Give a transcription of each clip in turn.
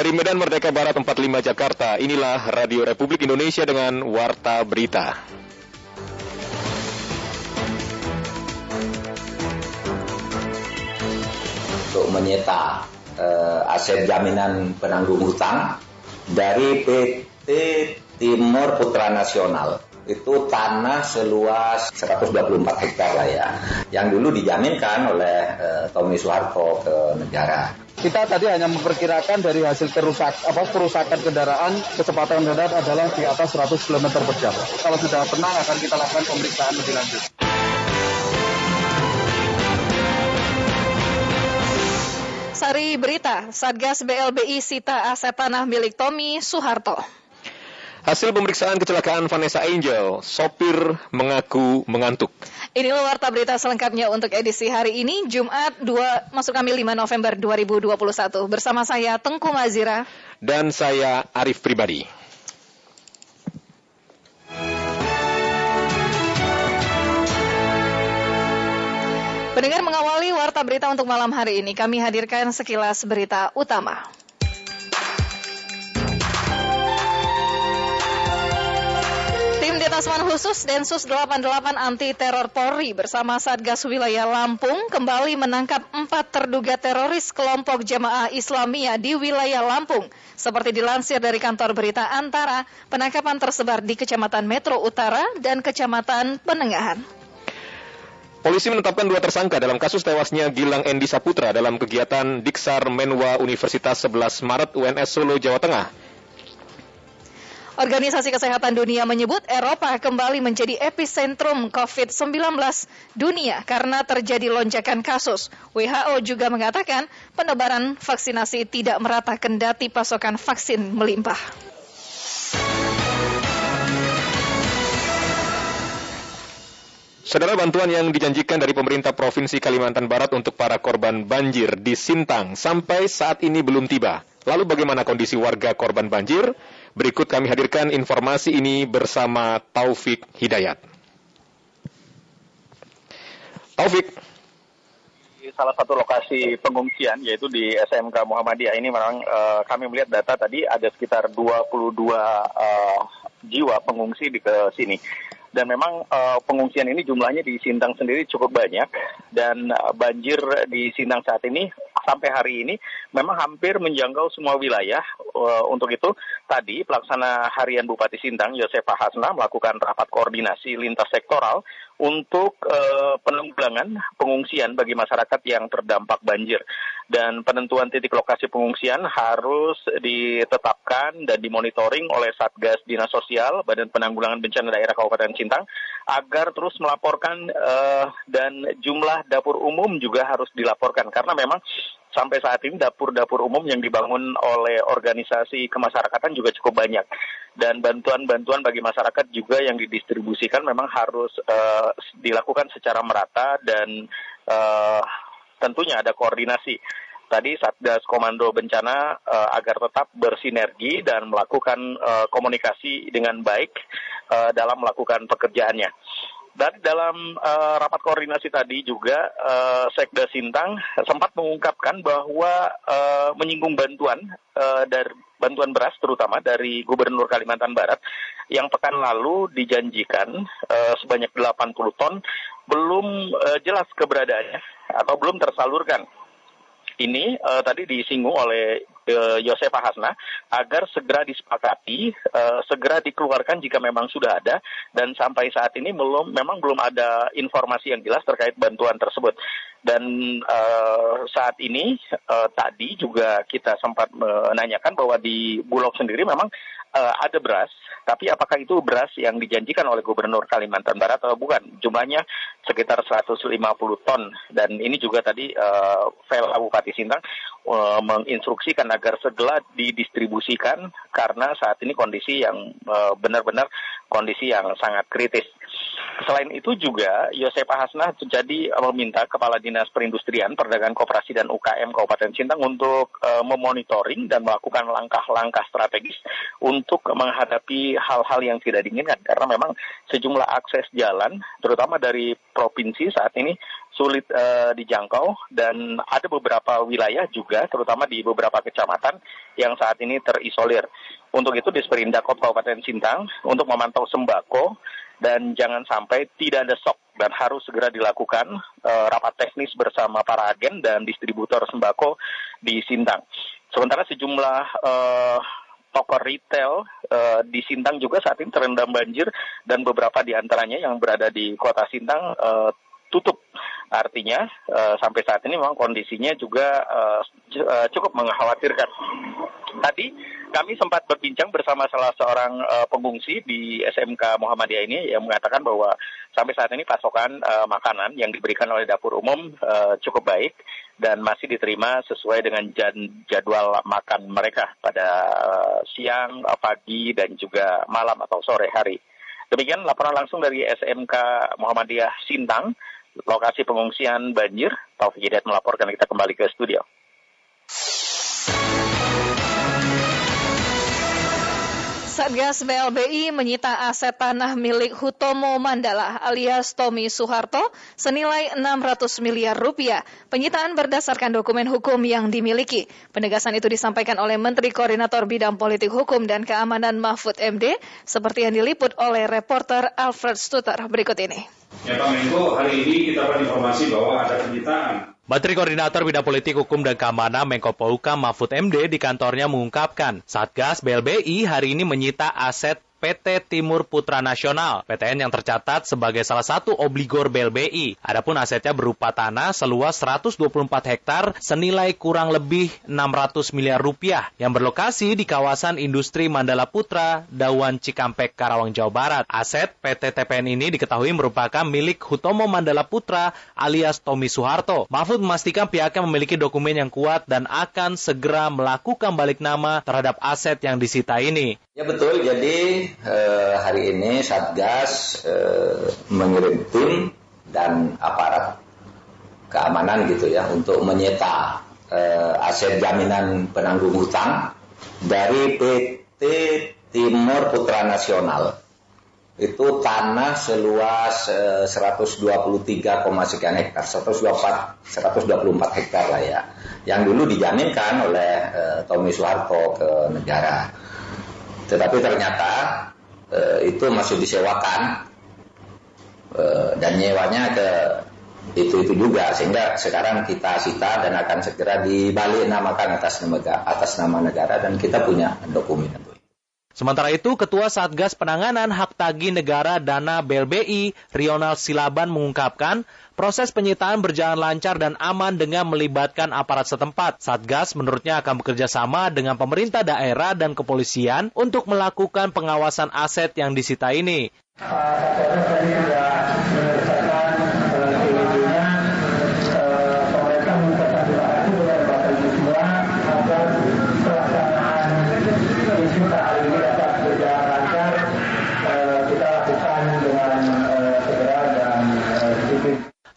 Dari Medan Merdeka Barat 45 Jakarta, inilah Radio Republik Indonesia dengan Warta Berita. Untuk menyita uh, aset jaminan penanggung hutang dari PT Timur Putra Nasional itu tanah seluas 124 hektar lah ya, yang dulu dijaminkan oleh uh, Tommy Soeharto ke negara. Kita tadi hanya memperkirakan dari hasil kerusak, apa, kerusakan kendaraan kecepatan kendaraan adalah di atas 100 km per jam. Kalau sudah tenang akan kita lakukan pemeriksaan lebih lanjut. Sari Berita, Satgas BLBI sita aset tanah milik Tommy Soeharto. Hasil pemeriksaan kecelakaan Vanessa Angel, sopir mengaku mengantuk. Inilah warta berita selengkapnya untuk edisi hari ini, Jumat 2, masuk kami 5 November 2021. Bersama saya Tengku Mazira. Dan saya Arif Pribadi. Pendengar mengawali warta berita untuk malam hari ini, kami hadirkan sekilas berita utama. Detasmen Khusus Densus 88 Anti Teror Polri bersama Satgas Wilayah Lampung kembali menangkap empat terduga teroris kelompok jamaah Islamiyah di wilayah Lampung. Seperti dilansir dari kantor berita Antara, penangkapan tersebar di Kecamatan Metro Utara dan Kecamatan Penengahan. Polisi menetapkan dua tersangka dalam kasus tewasnya Gilang Endi Saputra dalam kegiatan Diksar Menwa Universitas 11 Maret UNS Solo, Jawa Tengah. Organisasi Kesehatan Dunia menyebut Eropa kembali menjadi epicentrum COVID-19 dunia karena terjadi lonjakan kasus. WHO juga mengatakan penebaran vaksinasi tidak merata kendati pasokan vaksin melimpah. Saudara bantuan yang dijanjikan dari pemerintah Provinsi Kalimantan Barat untuk para korban banjir di Sintang sampai saat ini belum tiba. Lalu bagaimana kondisi warga korban banjir? Berikut kami hadirkan informasi ini bersama Taufik Hidayat. Taufik. Di salah satu lokasi pengungsian yaitu di SMK Muhammadiyah ini memang uh, kami melihat data tadi ada sekitar 22 uh, eh, jiwa pengungsi di ke sini dan memang uh, pengungsian ini jumlahnya di Sintang sendiri cukup banyak dan uh, banjir di Sintang saat ini sampai hari ini memang hampir menjangkau semua wilayah. Uh, untuk itu tadi pelaksana harian Bupati Sintang Yosefa Hasna melakukan rapat koordinasi lintas sektoral untuk uh, penanggulangan pengungsian bagi masyarakat yang terdampak banjir dan penentuan titik lokasi pengungsian harus ditetapkan dan dimonitoring oleh Satgas Dinas Sosial Badan Penanggulangan Bencana Daerah Kabupaten Sintang agar terus melaporkan uh, dan jumlah dapur umum juga harus dilaporkan. Karena memang sampai saat ini dapur-dapur umum yang dibangun oleh organisasi kemasyarakatan juga cukup banyak. Dan bantuan-bantuan bagi masyarakat juga yang didistribusikan memang harus uh, dilakukan secara merata dan uh, tentunya ada koordinasi tadi Satgas Komando Bencana uh, agar tetap bersinergi dan melakukan uh, komunikasi dengan baik uh, dalam melakukan pekerjaannya. Dan dalam uh, rapat koordinasi tadi juga uh, Sekda Sintang sempat mengungkapkan bahwa uh, menyinggung bantuan uh, dari bantuan beras terutama dari Gubernur Kalimantan Barat yang pekan lalu dijanjikan uh, sebanyak 80 ton belum uh, jelas keberadaannya atau belum tersalurkan. Ini uh, tadi disinggung oleh uh, Yosefa Hasna agar segera disepakati, uh, segera dikeluarkan jika memang sudah ada dan sampai saat ini belum memang belum ada informasi yang jelas terkait bantuan tersebut. Dan uh, saat ini uh, tadi juga kita sempat menanyakan bahwa di Bulog sendiri memang uh, ada beras, tapi apakah itu beras yang dijanjikan oleh Gubernur Kalimantan Barat atau bukan? Jumlahnya sekitar 150 ton dan ini juga tadi uh, Vel Bupati Sintang uh, menginstruksikan agar segera didistribusikan karena saat ini kondisi yang benar-benar uh, kondisi yang sangat kritis. Selain itu juga Yosep Hasnah jadi meminta Kepala Dinas Perindustrian, Perdagangan Koperasi dan UKM Kabupaten Sintang untuk uh, memonitoring dan melakukan langkah-langkah strategis untuk menghadapi hal-hal yang tidak diinginkan karena memang sejumlah akses jalan terutama dari provinsi saat ini sulit uh, dijangkau dan ada beberapa wilayah juga terutama di beberapa kecamatan yang saat ini terisolir. Untuk itu Disperindak Kabupaten Sintang untuk memantau sembako dan jangan sampai tidak ada stok dan harus segera dilakukan uh, rapat teknis bersama para agen dan distributor sembako di Sintang. Sementara sejumlah uh, toko retail uh, di Sintang juga saat ini terendam banjir dan beberapa di antaranya yang berada di kota Sintang uh, tutup. Artinya uh, sampai saat ini memang kondisinya juga uh, cukup mengkhawatirkan. Tadi kami sempat berbincang bersama salah seorang uh, pengungsi di SMK Muhammadiyah ini yang mengatakan bahwa sampai saat ini pasokan uh, makanan yang diberikan oleh dapur umum uh, cukup baik dan masih diterima sesuai dengan jadwal makan mereka pada uh, siang, pagi dan juga malam atau sore hari. Demikian laporan langsung dari SMK Muhammadiyah Sintang, lokasi pengungsian banjir. Taufik Hidayat melaporkan kita kembali ke studio. Satgas BLBI menyita aset tanah milik Hutomo Mandala alias Tommy Soeharto senilai 600 miliar rupiah. Penyitaan berdasarkan dokumen hukum yang dimiliki. Penegasan itu disampaikan oleh Menteri Koordinator Bidang Politik Hukum dan Keamanan Mahfud MD seperti yang diliput oleh reporter Alfred Stutter berikut ini. Ya Pak Menko, hari ini kita dapat informasi bahwa ada penyitaan Menteri Koordinator Bidang Politik Hukum dan Keamanan Menko Polhukam Mahfud MD di kantornya mengungkapkan, Satgas BLBI hari ini menyita aset PT Timur Putra Nasional, PTN yang tercatat sebagai salah satu obligor BLBI. Adapun asetnya berupa tanah seluas 124 hektar senilai kurang lebih 600 miliar rupiah yang berlokasi di kawasan industri Mandala Putra, Dawan Cikampek, Karawang, Jawa Barat. Aset PT TPN ini diketahui merupakan milik Hutomo Mandala Putra alias Tommy Soeharto. Mahfud memastikan pihaknya memiliki dokumen yang kuat dan akan segera melakukan balik nama terhadap aset yang disita ini. Ya betul, jadi eh, hari ini Satgas eh, mengirim tim dan aparat keamanan gitu ya untuk menyita eh, aset jaminan penanggung hutang dari PT Timur Putra Nasional. Itu tanah seluas eh, 123, sekian hektar, 124, 124 hektar lah ya. Yang dulu dijaminkan oleh eh, Tommy Soeharto ke negara. Tetapi ternyata e, itu masih disewakan. E, dan nyewanya ke itu itu juga. Sehingga sekarang kita sita dan akan segera dibalik namakan atas nama atas nama negara. Dan kita punya dokumen. Sementara itu, Ketua Satgas Penanganan Hak Tagih Negara Dana BLBI, Rional Silaban mengungkapkan, proses penyitaan berjalan lancar dan aman dengan melibatkan aparat setempat. Satgas menurutnya akan bekerja sama dengan pemerintah daerah dan kepolisian untuk melakukan pengawasan aset yang disita ini.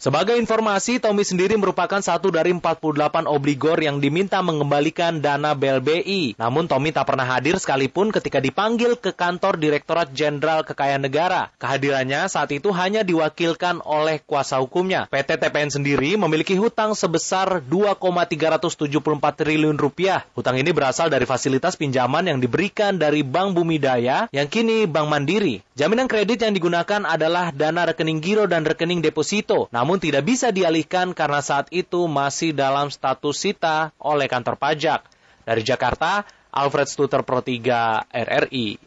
Sebagai informasi, Tommy sendiri merupakan satu dari 48 obligor yang diminta mengembalikan dana BLBI. Namun Tommy tak pernah hadir sekalipun ketika dipanggil ke kantor Direktorat Jenderal Kekayaan Negara. Kehadirannya saat itu hanya diwakilkan oleh kuasa hukumnya. PT TPN sendiri memiliki hutang sebesar 2,374 triliun rupiah. Hutang ini berasal dari fasilitas pinjaman yang diberikan dari Bank Bumi Daya yang kini Bank Mandiri. Jaminan kredit yang digunakan adalah dana rekening giro dan rekening deposito. Namun tidak bisa dialihkan karena saat itu masih dalam status sita oleh kantor pajak. Dari Jakarta, Alfred Stuter Pro 3 RRI.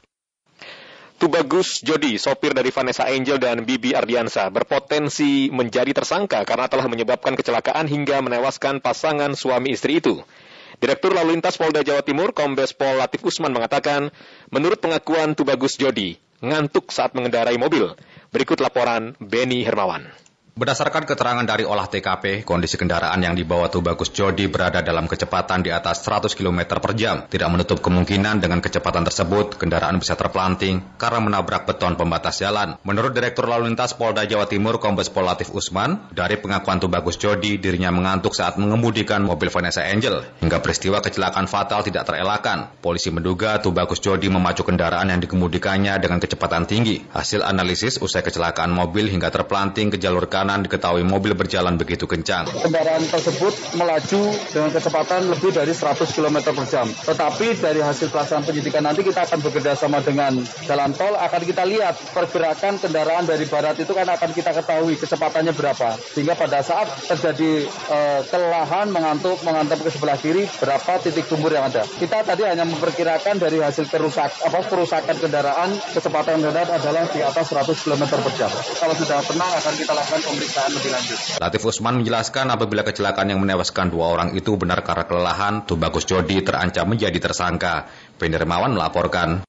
Tubagus Jody, sopir dari Vanessa Angel dan Bibi Ardiansa, berpotensi menjadi tersangka karena telah menyebabkan kecelakaan hingga menewaskan pasangan suami istri itu. Direktur Lalu Lintas Polda Jawa Timur, Kombes Pol Latif Usman mengatakan, menurut pengakuan Tubagus Jody, ngantuk saat mengendarai mobil. Berikut laporan Beni Hermawan. Berdasarkan keterangan dari olah TKP, kondisi kendaraan yang dibawa Tubagus Jodi berada dalam kecepatan di atas 100 km per jam. Tidak menutup kemungkinan dengan kecepatan tersebut, kendaraan bisa terpelanting karena menabrak beton pembatas jalan. Menurut Direktur Lalu Lintas Polda Jawa Timur, Kombes Pol Latif Usman, dari pengakuan Tubagus Jodi, dirinya mengantuk saat mengemudikan mobil Vanessa Angel. Hingga peristiwa kecelakaan fatal tidak terelakkan. Polisi menduga Tubagus Jodi memacu kendaraan yang dikemudikannya dengan kecepatan tinggi. Hasil analisis usai kecelakaan mobil hingga terpelanting ke jalur kanan kanan diketahui mobil berjalan begitu kencang. Kendaraan tersebut melaju dengan kecepatan lebih dari 100 km per jam. Tetapi dari hasil pelaksanaan penyidikan nanti kita akan bekerja sama dengan jalan tol, akan kita lihat pergerakan kendaraan dari barat itu kan akan kita ketahui kecepatannya berapa. Sehingga pada saat terjadi uh, kelelahan, mengantuk, mengantuk ke sebelah kiri, berapa titik tumbur yang ada. Kita tadi hanya memperkirakan dari hasil kerusak, apa, kerusakan kendaraan, kecepatan kendaraan adalah di atas 100 km per jam. Kalau sudah tenang akan kita lakukan pemeriksaan lebih lanjut. Latif Usman menjelaskan apabila kecelakaan yang menewaskan dua orang itu benar karena kelelahan, Tubagus Jodi terancam menjadi tersangka. Pendermawan melaporkan.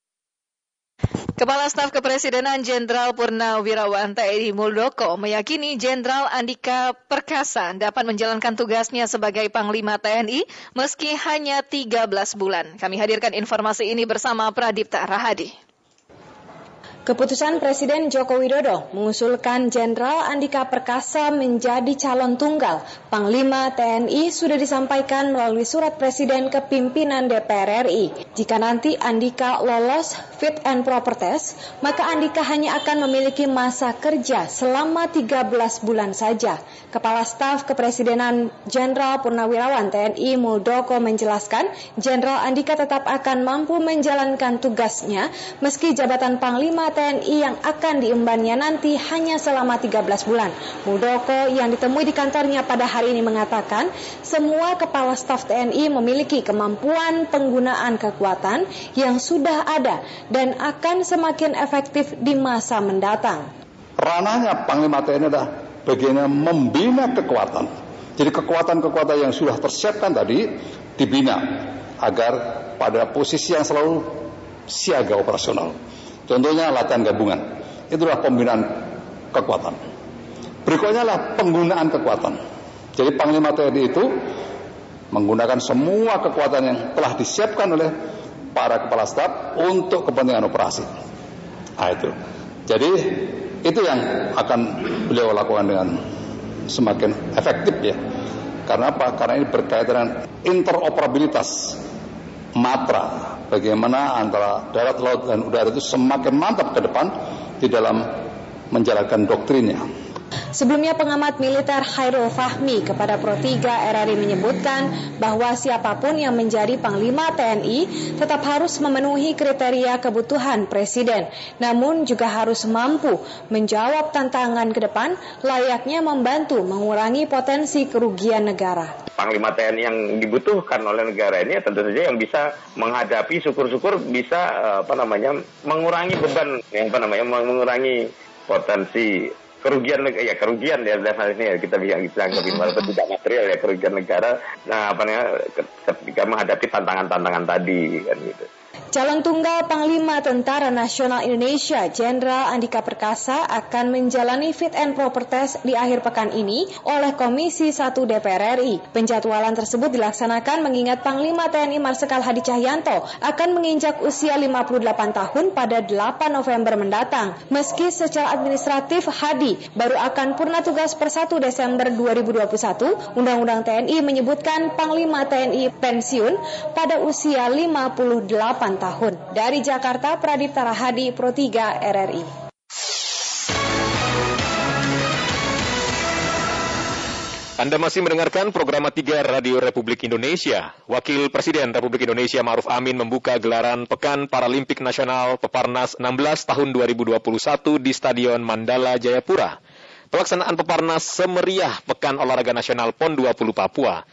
Kepala Staf Kepresidenan Jenderal Purnawirawan TNI Muldoko meyakini Jenderal Andika Perkasa dapat menjalankan tugasnya sebagai Panglima TNI meski hanya 13 bulan. Kami hadirkan informasi ini bersama Pradipta Rahadi. Keputusan Presiden Joko Widodo mengusulkan Jenderal Andika Perkasa menjadi calon tunggal Panglima TNI sudah disampaikan melalui surat Presiden ke pimpinan DPR RI. Jika nanti Andika lolos fit and proper test, maka Andika hanya akan memiliki masa kerja selama 13 bulan saja. Kepala Staf Kepresidenan Jenderal Purnawirawan TNI Muldoko menjelaskan, Jenderal Andika tetap akan mampu menjalankan tugasnya meski jabatan Panglima TNI yang akan diembannya nanti hanya selama 13 bulan. Muldoko yang ditemui di kantornya pada hari ini mengatakan, semua kepala staf TNI memiliki kemampuan penggunaan kekuatan yang sudah ada dan akan semakin efektif di masa mendatang. Ranahnya Panglima TNI adalah bagaimana membina kekuatan. Jadi kekuatan-kekuatan yang sudah tersiapkan tadi dibina agar pada posisi yang selalu siaga operasional. Contohnya latihan gabungan. Itulah pembinaan kekuatan. Berikutnya adalah penggunaan kekuatan. Jadi Panglima TNI itu menggunakan semua kekuatan yang telah disiapkan oleh para kepala staf untuk kepentingan operasi. Nah itu. Jadi itu yang akan beliau lakukan dengan semakin efektif ya. Karena apa? Karena ini berkaitan dengan interoperabilitas matra bagaimana antara darat, laut, dan udara itu semakin mantap ke depan di dalam menjalankan doktrinnya. Sebelumnya pengamat militer Khairul Fahmi kepada Pro 3 RRI menyebutkan bahwa siapa pun yang menjadi Panglima TNI tetap harus memenuhi kriteria kebutuhan Presiden, namun juga harus mampu menjawab tantangan ke depan layaknya membantu mengurangi potensi kerugian negara. Panglima TNI yang dibutuhkan oleh negara ini tentu saja yang bisa menghadapi syukur-syukur bisa eh, apa namanya mengurangi beban yang apa namanya mengurangi potensi kerugian ya kerugian ya dasar ini ya kita bisa bilang lebih walaupun tidak material ya kerugian negara nah apa namanya ketika menghadapi tantangan-tantangan tadi kan gitu. Calon tunggal Panglima Tentara Nasional Indonesia Jenderal Andika Perkasa akan menjalani fit and proper test di akhir pekan ini oleh Komisi 1 DPR RI. Penjadwalan tersebut dilaksanakan mengingat Panglima TNI Marsikal Hadi Cahyanto akan menginjak usia 58 tahun pada 8 November mendatang. Meski secara administratif Hadi baru akan purna tugas per 1 Desember 2021, Undang-Undang TNI menyebutkan Panglima TNI pensiun pada usia 58 tahun. Dari Jakarta, Pradipta Rahadi, Pro 3 RRI. Anda masih mendengarkan program 3 Radio Republik Indonesia. Wakil Presiden Republik Indonesia Maruf Amin membuka gelaran Pekan Paralimpik Nasional Peparnas 16 tahun 2021 di Stadion Mandala Jayapura. Pelaksanaan Peparnas semeriah Pekan Olahraga Nasional PON 20 Papua.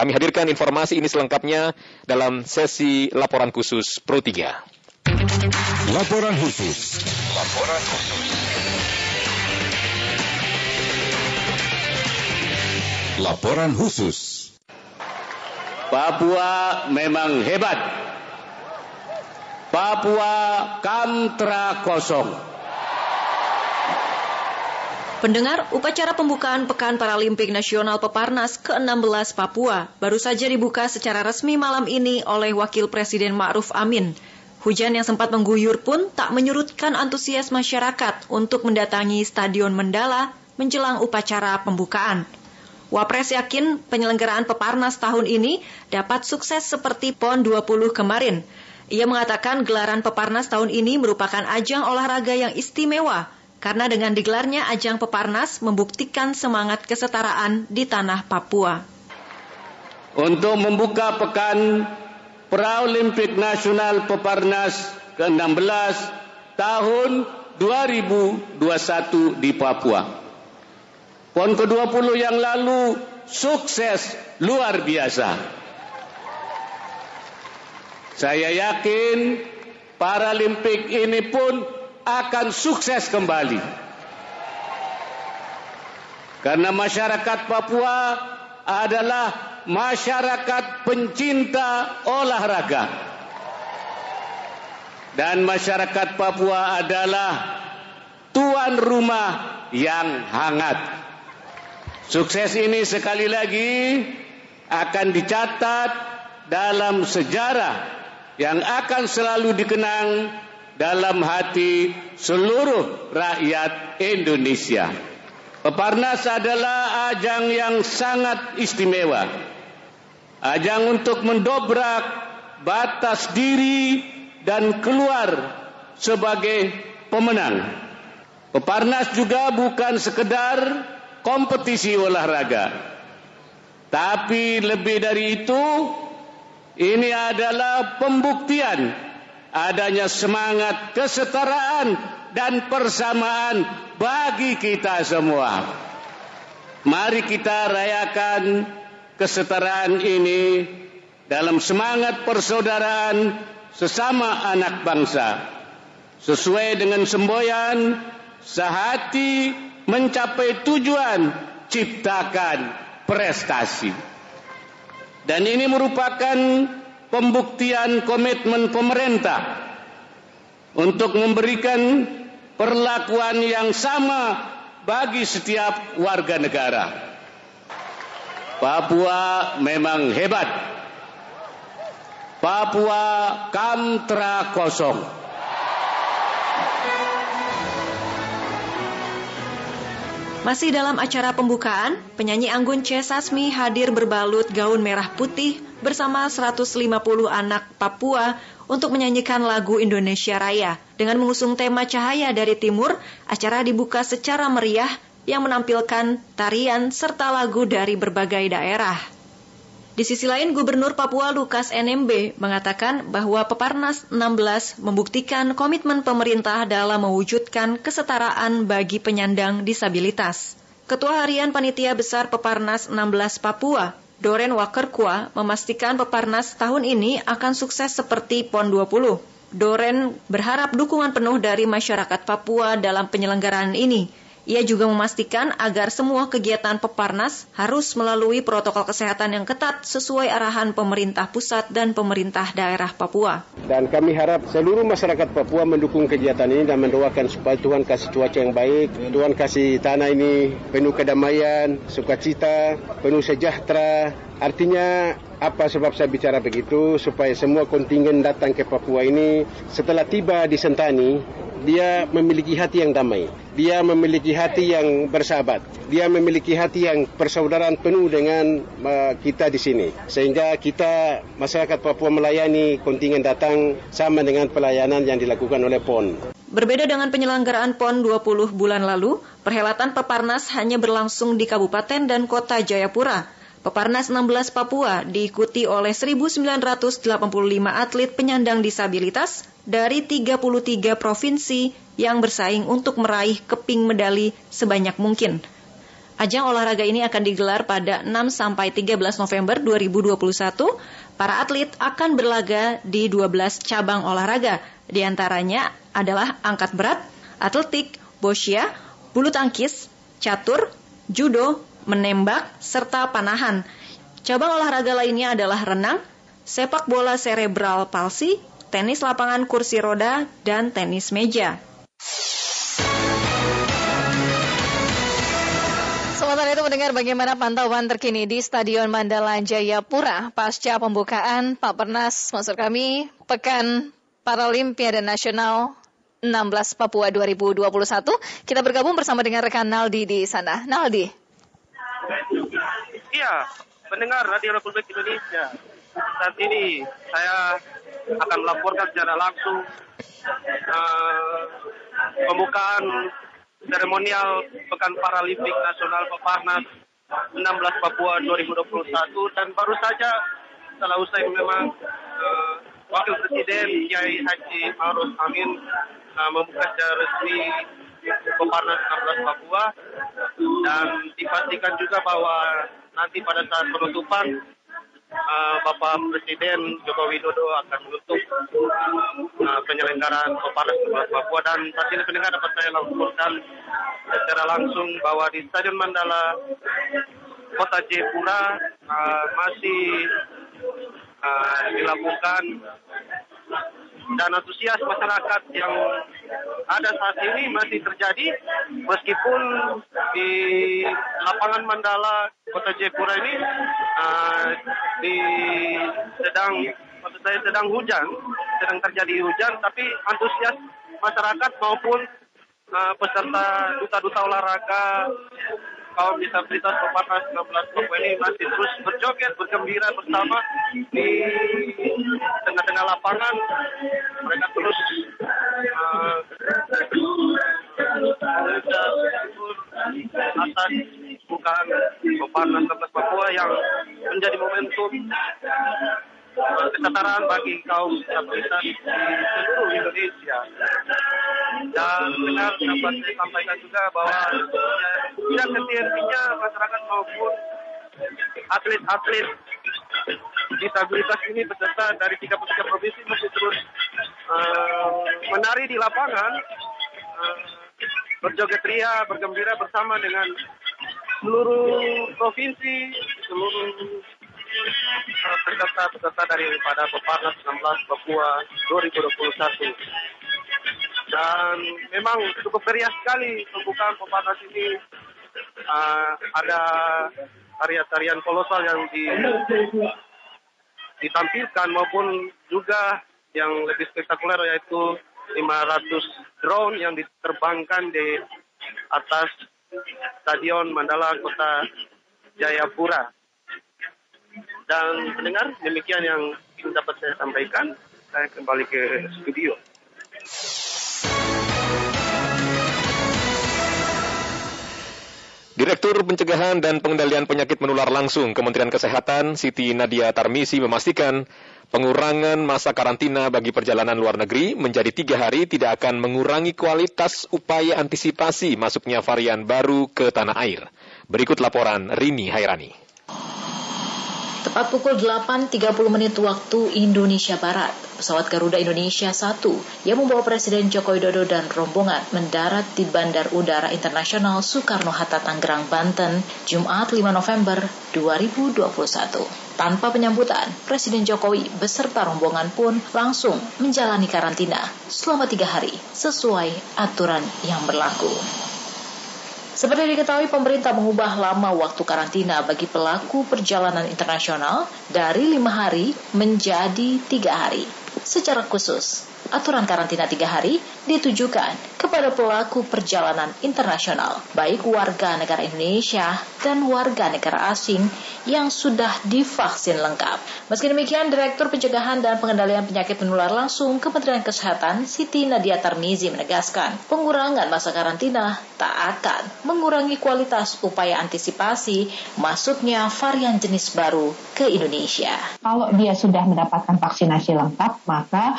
Kami hadirkan informasi ini selengkapnya dalam sesi laporan khusus Pro 3. Laporan khusus. Laporan khusus. Laporan khusus. Papua memang hebat. Papua kamtra kosong. Pendengar, upacara pembukaan Pekan Paralimpik Nasional Peparnas ke-16 Papua baru saja dibuka secara resmi malam ini oleh Wakil Presiden Ma'ruf Amin. Hujan yang sempat mengguyur pun tak menyurutkan antusias masyarakat untuk mendatangi Stadion Mendala menjelang upacara pembukaan. Wapres yakin penyelenggaraan Peparnas tahun ini dapat sukses seperti PON 20 kemarin. Ia mengatakan gelaran Peparnas tahun ini merupakan ajang olahraga yang istimewa karena dengan digelarnya ajang Peparnas membuktikan semangat kesetaraan di tanah Papua. Untuk membuka pekan Paralimpik Nasional Peparnas ke-16 tahun 2021 di Papua. PON ke-20 yang lalu sukses luar biasa. Saya yakin Paralimpik ini pun akan sukses kembali. Karena masyarakat Papua adalah masyarakat pencinta olahraga. Dan masyarakat Papua adalah tuan rumah yang hangat. Sukses ini sekali lagi akan dicatat dalam sejarah yang akan selalu dikenang dalam hati seluruh rakyat Indonesia. Peparnas adalah ajang yang sangat istimewa. Ajang untuk mendobrak batas diri dan keluar sebagai pemenang. Peparnas juga bukan sekedar kompetisi olahraga. Tapi lebih dari itu, ini adalah pembuktian adanya semangat kesetaraan dan persamaan bagi kita semua. Mari kita rayakan kesetaraan ini dalam semangat persaudaraan sesama anak bangsa. Sesuai dengan semboyan sehati mencapai tujuan ciptakan prestasi. Dan ini merupakan pembuktian komitmen pemerintah untuk memberikan perlakuan yang sama bagi setiap warga negara. Papua memang hebat. Papua kamtra kosong. Masih dalam acara pembukaan, penyanyi Anggun C. Sasmi hadir berbalut gaun merah putih bersama 150 anak Papua untuk menyanyikan lagu Indonesia Raya. Dengan mengusung tema Cahaya dari Timur, acara dibuka secara meriah yang menampilkan tarian serta lagu dari berbagai daerah. Di sisi lain, Gubernur Papua Lukas NMB mengatakan bahwa Peparnas 16 membuktikan komitmen pemerintah dalam mewujudkan kesetaraan bagi penyandang disabilitas. Ketua Harian Panitia Besar Peparnas 16 Papua, Doren Wakerkua, memastikan Peparnas tahun ini akan sukses seperti PON 20. Doren berharap dukungan penuh dari masyarakat Papua dalam penyelenggaraan ini ia juga memastikan agar semua kegiatan Peparnas harus melalui protokol kesehatan yang ketat sesuai arahan pemerintah pusat dan pemerintah daerah Papua. Dan kami harap seluruh masyarakat Papua mendukung kegiatan ini dan mendoakan supaya Tuhan kasih cuaca yang baik, Tuhan kasih tanah ini penuh kedamaian, sukacita, penuh sejahtera. Artinya apa sebab saya bicara begitu supaya semua kontingen datang ke Papua ini setelah tiba di Sentani dia memiliki hati yang damai. Dia memiliki hati yang bersahabat. Dia memiliki hati yang persaudaraan penuh dengan kita di sini. Sehingga kita masyarakat Papua melayani kontingen datang sama dengan pelayanan yang dilakukan oleh PON. Berbeda dengan penyelenggaraan PON 20 bulan lalu, perhelatan Peparnas hanya berlangsung di Kabupaten dan Kota Jayapura. Peparnas 16 Papua diikuti oleh 1.985 atlet penyandang disabilitas dari 33 provinsi yang bersaing untuk meraih keping medali sebanyak mungkin. Ajang olahraga ini akan digelar pada 6 sampai 13 November 2021. Para atlet akan berlaga di 12 cabang olahraga. Di antaranya adalah angkat berat, atletik, bosya, bulu tangkis, catur, judo, menembak, serta panahan. Cabang olahraga lainnya adalah renang, sepak bola cerebral palsi, tenis lapangan kursi roda, dan tenis meja. Sementara itu mendengar bagaimana pantauan terkini di Stadion Mandala Jayapura pasca pembukaan Pak Pernas, maksud kami Pekan Paralimpiade Nasional 16 Papua 2021. Kita bergabung bersama dengan rekan Naldi di sana. Naldi. Iya, mendengar Radio Republik Indonesia. Saat ini saya akan melaporkan secara langsung uh, pembukaan seremonial Pekan Paralimpik Nasional Peparnas 16 Papua 2021 dan baru saja setelah usai memang uh, Wakil Presiden Kiai Haji Maruf Amin uh, membuka secara resmi Peparnas 16 Papua dan dipastikan juga bahwa nanti pada saat penutupan uh, Bapak Presiden Joko Widodo akan menutup uh, penyelenggaraan Peparnas 11 Papua. Dan ini pendengar dapat saya laporkan secara langsung bahwa di Stadion Mandala Kota Jayapura uh, masih uh, dilakukan dan antusias masyarakat yang ada saat ini masih terjadi meskipun di lapangan Mandala Kota Jayapura ini uh, di sedang saya sedang hujan, sedang terjadi hujan tapi antusias masyarakat maupun uh, peserta duta-duta olahraga kaum disabilitas Peparnas 16 Papua ini masih terus berjoget, bergembira bersama di tengah-tengah lapangan. Mereka terus atas bukaan Peparnas 16 Papua yang menjadi momentum kesetaraan bagi kaum disabilitas di seluruh Indonesia. Dan dengar dapat saya sampaikan juga bahwa ya, tidak henti-hentinya masyarakat maupun atlet-atlet disabilitas ini peserta dari 33 provinsi masih terus uh, menari di lapangan, uh, berjoget ria, bergembira bersama dengan seluruh provinsi, seluruh peserta-peserta daripada Peparnas 16 Papua 2021. Dan memang cukup meriah sekali pembukaan Peparnas ini. Uh, ada tarian-tarian kolosal yang di, ditampilkan maupun juga yang lebih spektakuler yaitu 500 drone yang diterbangkan di atas Stadion Mandala Kota Jayapura. Dan pendengar, demikian yang dapat saya sampaikan. Saya kembali ke studio. Direktur Pencegahan dan Pengendalian Penyakit Menular Langsung Kementerian Kesehatan Siti Nadia Tarmisi memastikan pengurangan masa karantina bagi perjalanan luar negeri menjadi tiga hari tidak akan mengurangi kualitas upaya antisipasi masuknya varian baru ke tanah air. Berikut laporan Rini Hairani. Tepat pukul 8.30 menit waktu Indonesia Barat, pesawat Garuda Indonesia 1 yang membawa Presiden Joko Widodo dan rombongan mendarat di Bandar Udara Internasional Soekarno-Hatta Tangerang, Banten, Jumat 5 November 2021. Tanpa penyambutan, Presiden Jokowi beserta rombongan pun langsung menjalani karantina selama tiga hari sesuai aturan yang berlaku. Seperti diketahui, pemerintah mengubah lama waktu karantina bagi pelaku perjalanan internasional dari lima hari menjadi tiga hari. Secara khusus, aturan karantina tiga hari ditujukan kepada pelaku perjalanan internasional, baik warga negara Indonesia dan warga negara asing yang sudah divaksin lengkap. Meski demikian, Direktur Pencegahan dan Pengendalian Penyakit Menular Langsung Kementerian Kesehatan Siti Nadia Tarmizi menegaskan, pengurangan masa karantina tak akan mengurangi kualitas upaya antisipasi masuknya varian jenis baru ke Indonesia. Kalau dia sudah mendapatkan vaksinasi lengkap, maka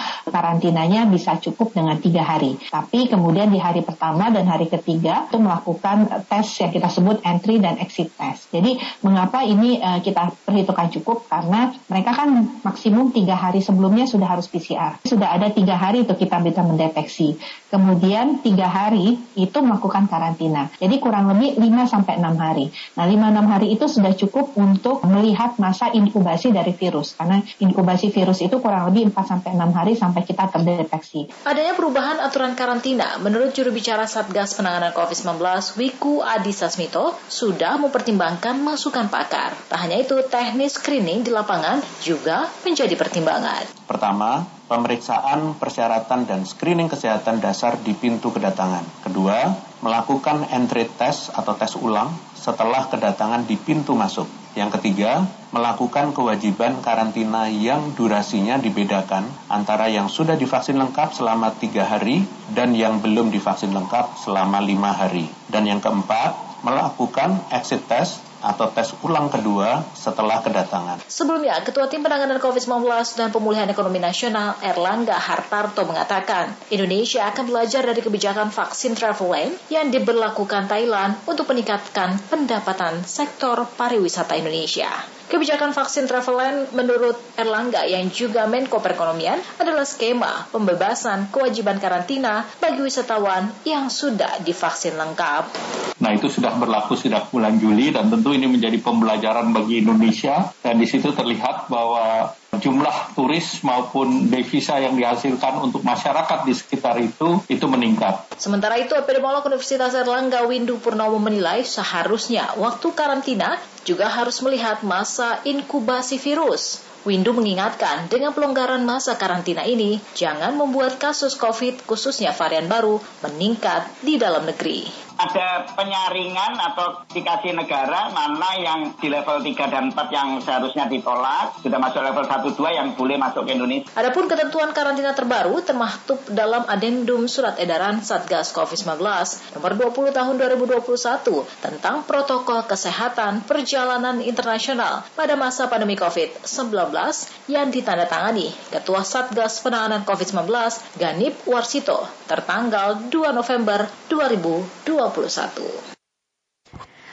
karantinanya bisa cukup dengan tiga hari. Tapi kemudian di hari pertama dan hari ketiga itu melakukan tes yang kita sebut entry dan exit test. Jadi mengapa ini uh, kita perhitungkan cukup? Karena mereka kan maksimum tiga hari sebelumnya sudah harus PCR. Sudah ada tiga hari itu kita bisa mendeteksi. Kemudian tiga hari itu melakukan karantina. Jadi kurang lebih 5 sampai 6 hari. Nah, 5-6 hari itu sudah cukup untuk melihat masa inkubasi dari virus. Karena inkubasi virus itu kurang lebih 4 sampai 6 hari sampai kita terdeteksi terdeteksi. Adanya perubahan aturan karantina, menurut juru bicara Satgas Penanganan COVID-19, Wiku Adi Sasmito, sudah mempertimbangkan masukan pakar. Tak hanya itu, teknis screening di lapangan juga menjadi pertimbangan. Pertama, pemeriksaan persyaratan dan screening kesehatan dasar di pintu kedatangan. Kedua, melakukan entry test atau tes ulang setelah kedatangan di pintu masuk. Yang ketiga, melakukan kewajiban karantina yang durasinya dibedakan antara yang sudah divaksin lengkap selama tiga hari dan yang belum divaksin lengkap selama lima hari. Dan yang keempat, melakukan exit test atau tes ulang kedua setelah kedatangan. Sebelumnya, Ketua Tim Penanganan COVID-19 dan Pemulihan Ekonomi Nasional Erlangga Hartarto mengatakan, Indonesia akan belajar dari kebijakan vaksin travel lane yang diberlakukan Thailand untuk meningkatkan pendapatan sektor pariwisata Indonesia. Kebijakan vaksin Traveland menurut Erlangga yang juga Menko Perekonomian adalah skema pembebasan kewajiban karantina bagi wisatawan yang sudah divaksin lengkap. Nah itu sudah berlaku sejak bulan Juli dan tentu ini menjadi pembelajaran bagi Indonesia dan di situ terlihat bahwa jumlah turis maupun devisa yang dihasilkan untuk masyarakat di sekitar itu itu meningkat. Sementara itu, epidemiolog Universitas Erlangga Windu Purnomo menilai seharusnya waktu karantina juga harus melihat masa inkubasi virus. Windu mengingatkan dengan pelonggaran masa karantina ini, jangan membuat kasus COVID khususnya varian baru meningkat di dalam negeri ada penyaringan atau dikasih negara mana yang di level 3 dan 4 yang seharusnya ditolak, sudah masuk level 1 2 yang boleh masuk ke Indonesia. Adapun ketentuan karantina terbaru termaktub dalam adendum surat edaran Satgas Covid-19 nomor 20 tahun 2021 tentang protokol kesehatan perjalanan internasional pada masa pandemi Covid-19 yang ditandatangani Ketua Satgas Penanganan Covid-19 Ganip Warsito tertanggal 2 November 2020.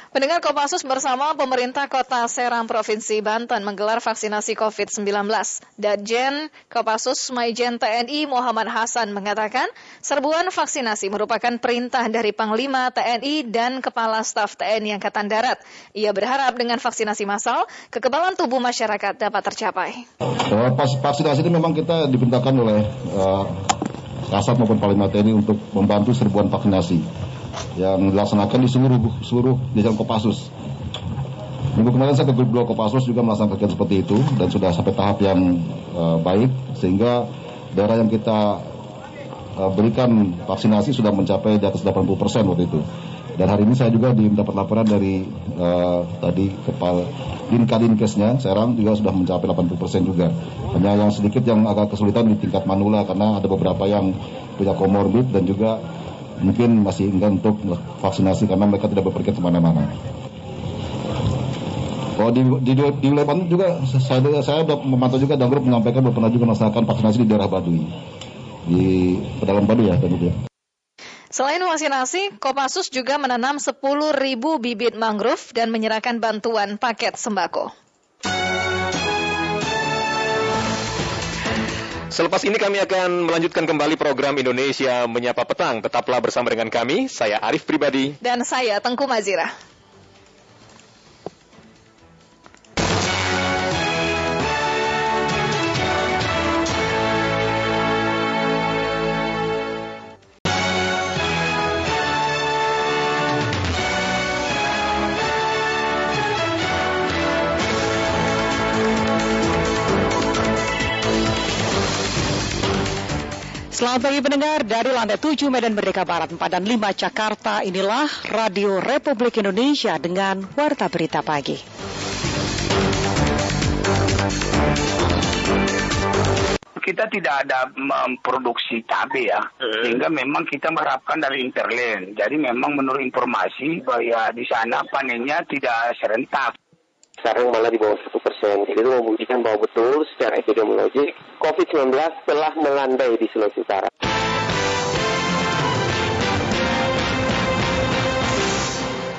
Pendengar Kopassus bersama pemerintah kota Serang Provinsi Banten menggelar vaksinasi COVID-19. Dajen Kopassus Maijen TNI Muhammad Hasan mengatakan serbuan vaksinasi merupakan perintah dari Panglima TNI dan Kepala Staf TNI Angkatan Darat. Ia berharap dengan vaksinasi massal, kekebalan tubuh masyarakat dapat tercapai. Vaksinasi itu memang kita diperintahkan oleh uh, Kasat maupun Panglima TNI untuk membantu serbuan vaksinasi yang dilaksanakan di seluruh seluruh jajaran Kopassus. Minggu kemarin saya ke grup 2 Kopassus juga melaksanakan kegiatan seperti itu dan sudah sampai tahap yang uh, baik sehingga daerah yang kita uh, berikan vaksinasi sudah mencapai di atas 80 persen waktu itu. Dan hari ini saya juga mendapat laporan dari uh, tadi kepala Dinkadinkesnya Serang juga sudah mencapai 80 persen juga. Hanya yang sedikit yang agak kesulitan di tingkat manula karena ada beberapa yang punya komorbid dan juga mungkin masih enggan untuk vaksinasi karena mereka tidak berpergian ke mana-mana. Kalau di, di, di wilayah Bandung juga saya, saya sudah memantau juga dan grup menyampaikan bahwa pernah juga melaksanakan vaksinasi di daerah Baduy di pedalaman Baduy ya dan Selain vaksinasi, Kopassus juga menanam 10.000 bibit mangrove dan menyerahkan bantuan paket sembako. Selepas ini kami akan melanjutkan kembali program Indonesia Menyapa Petang. Tetaplah bersama dengan kami, saya Arif Pribadi. Dan saya Tengku Mazira. Selamat pagi pendengar dari lantai 7 Medan Merdeka Barat 4 dan 5 Jakarta. Inilah Radio Republik Indonesia dengan Warta Berita Pagi. Kita tidak ada memproduksi cabai ya, sehingga memang kita mengharapkan dari interland. Jadi memang menurut informasi bahwa di sana panennya tidak serentak sekarang malah di bawah satu persen. Itu membuktikan bahwa betul secara epidemiologi COVID-19 telah melandai di Sulawesi Utara.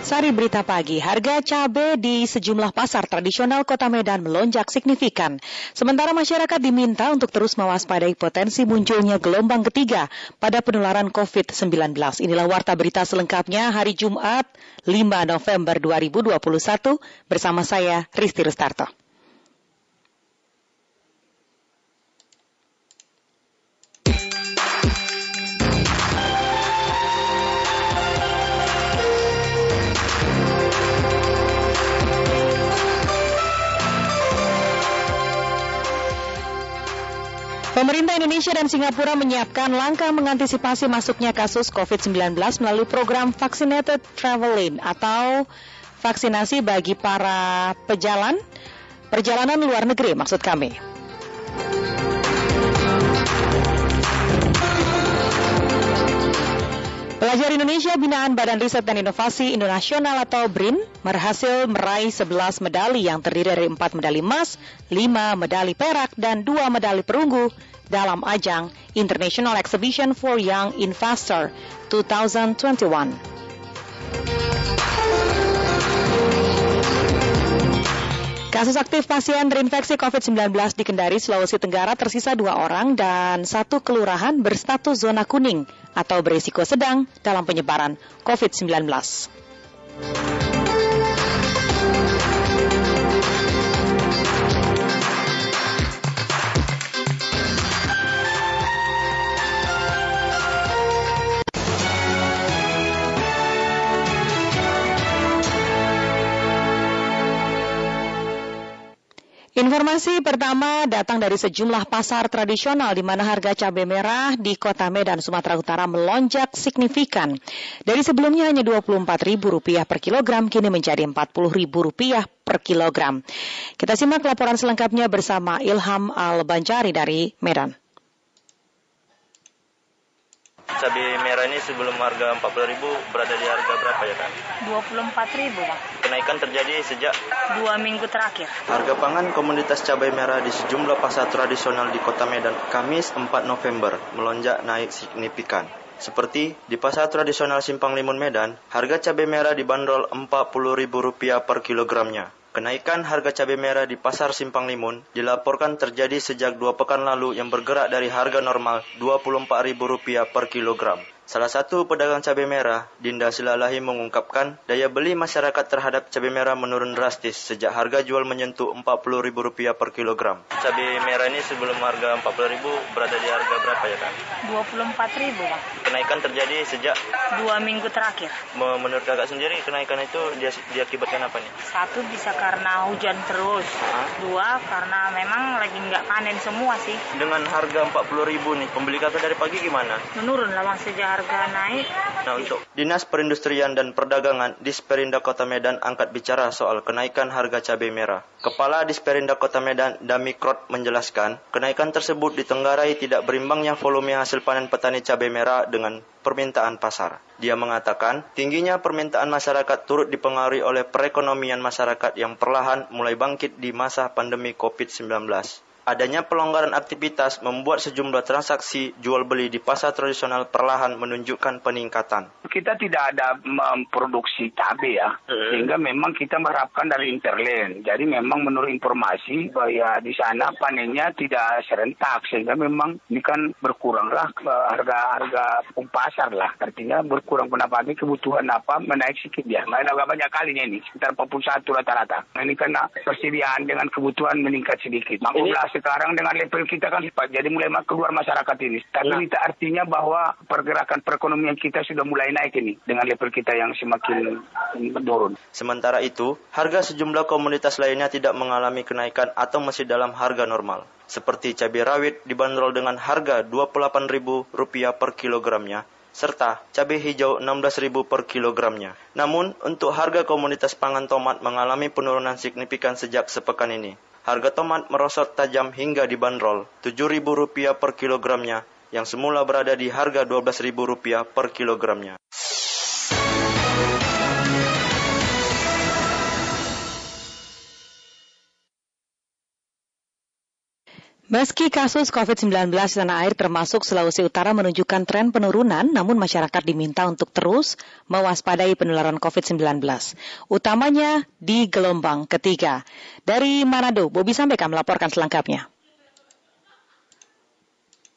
Sari berita pagi, harga cabai di sejumlah pasar tradisional kota Medan melonjak signifikan. Sementara masyarakat diminta untuk terus mewaspadai potensi munculnya gelombang ketiga pada penularan COVID-19. Inilah warta berita selengkapnya hari Jumat 5 November 2021 bersama saya Risti Rustarto. Pemerintah Indonesia dan Singapura menyiapkan langkah mengantisipasi masuknya kasus COVID-19 melalui program Vaccinated Traveling atau vaksinasi bagi para pejalan perjalanan luar negeri maksud kami. Pelajar Indonesia binaan Badan Riset dan Inovasi Internasional atau BRIN berhasil meraih 11 medali yang terdiri dari 4 medali emas, 5 medali perak, dan 2 medali perunggu dalam ajang International Exhibition for Young Investor 2021. Kasus aktif pasien terinfeksi COVID-19 di Kendari, Sulawesi Tenggara tersisa dua orang dan satu kelurahan berstatus zona kuning atau berisiko sedang dalam penyebaran COVID-19. Informasi pertama datang dari sejumlah pasar tradisional di mana harga cabai merah di kota Medan, Sumatera Utara melonjak signifikan. Dari sebelumnya hanya Rp24.000 per kilogram, kini menjadi Rp40.000 per kilogram. Kita simak laporan selengkapnya bersama Ilham Al-Banjari dari Medan. Cabai merah ini sebelum harga 40.000 berada di harga berapa ya kan? 24.000 Bang. Kenaikan terjadi sejak dua minggu terakhir. Harga pangan komoditas cabai merah di sejumlah pasar tradisional di Kota Medan Kamis 4 November melonjak naik signifikan. Seperti di pasar tradisional Simpang Limun Medan, harga cabai merah dibanderol Rp40.000 per kilogramnya. Kenaikan harga cabai merah di pasar Simpang Limun dilaporkan terjadi sejak dua pekan lalu yang bergerak dari harga normal Rp24.000 per kilogram. Salah satu pedagang cabai merah, Dinda Silalahi mengungkapkan, daya beli masyarakat terhadap cabai merah menurun drastis sejak harga jual menyentuh Rp40.000 per kilogram. Cabai merah ini sebelum harga Rp40.000 berada di harga berapa ya kan? Rp24.000 Bang. Kenaikan terjadi sejak dua minggu terakhir. Menurut kakak sendiri kenaikan itu dia, diakibatkan apa nih? Satu bisa karena hujan terus. Dua karena memang lagi nggak panen semua sih. Dengan harga Rp40.000 nih, pembeli kakak dari pagi gimana? Menurun lah Bang sejak harga naik. Nah, untuk Dinas Perindustrian dan Perdagangan Disperinda Kota Medan angkat bicara soal kenaikan harga cabai merah. Kepala Disperinda Kota Medan, Damikrot, menjelaskan, kenaikan tersebut ditenggarai tidak berimbangnya volume hasil panen petani cabai merah dengan permintaan pasar. Dia mengatakan, tingginya permintaan masyarakat turut dipengaruhi oleh perekonomian masyarakat yang perlahan mulai bangkit di masa pandemi COVID-19. Adanya pelonggaran aktivitas membuat sejumlah transaksi jual beli di pasar tradisional perlahan menunjukkan peningkatan. Kita tidak ada memproduksi cabai ya, sehingga memang kita mengharapkan dari interland. Jadi memang menurut informasi bahwa di sana panennya tidak serentak, sehingga memang ini kan berkuranglah harga-harga pasar lah. Artinya berkurang pendapatnya kebutuhan apa menaik sedikit ya. Nggak ada banyak kalinya ini, sekitar 41 rata-rata. Nah, ini karena persediaan dengan kebutuhan meningkat sedikit. Maklumlah sekarang dengan level kita kan cepat, jadi mulai keluar masyarakat ini. Tapi nah. itu artinya bahwa pergerakan perekonomian kita sudah mulai naik ini dengan level kita yang semakin menurun. Sementara itu, harga sejumlah komoditas lainnya tidak mengalami kenaikan atau masih dalam harga normal. Seperti cabai rawit dibanderol dengan harga Rp28.000 per kilogramnya, serta cabai hijau Rp16.000 per kilogramnya. Namun, untuk harga komoditas pangan tomat mengalami penurunan signifikan sejak sepekan ini. Harga tomat merosot tajam hingga dibanderol Rp7.000 per kilogramnya, yang semula berada di harga Rp12.000 per kilogramnya. Meski kasus COVID-19 di tanah air termasuk Sulawesi Utara menunjukkan tren penurunan, namun masyarakat diminta untuk terus mewaspadai penularan COVID-19, utamanya di gelombang ketiga. Dari Manado, Bobi sampaikan melaporkan selengkapnya.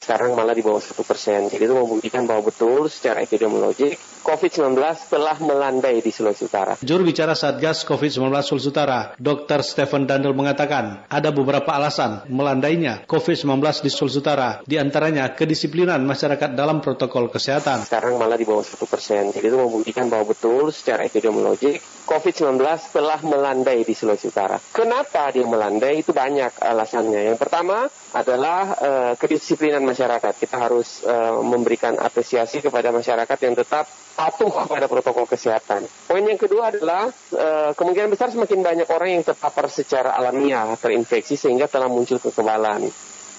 Sekarang malah di bawah satu persen. Jadi itu membuktikan bahwa betul secara epidemiologik COVID-19 telah melandai di Sulawesi Utara. Juru bicara Satgas COVID-19 Sulawesi Utara, Dr. Stephen Dandel mengatakan ada beberapa alasan melandainya COVID-19 di Sulawesi Utara, di antaranya kedisiplinan masyarakat dalam protokol kesehatan. Sekarang malah di bawah satu persen. Jadi itu membuktikan bahwa betul secara epidemiologik COVID-19 telah melandai di Sulawesi Utara. Kenapa dia melandai? Itu banyak alasannya. Yang pertama adalah uh, kedisiplinan masyarakat. Kita harus uh, memberikan apresiasi kepada masyarakat yang tetap patuh kepada protokol kesehatan. Poin yang kedua adalah uh, kemungkinan besar semakin banyak orang yang terpapar secara alamiah terinfeksi sehingga telah muncul kekebalan.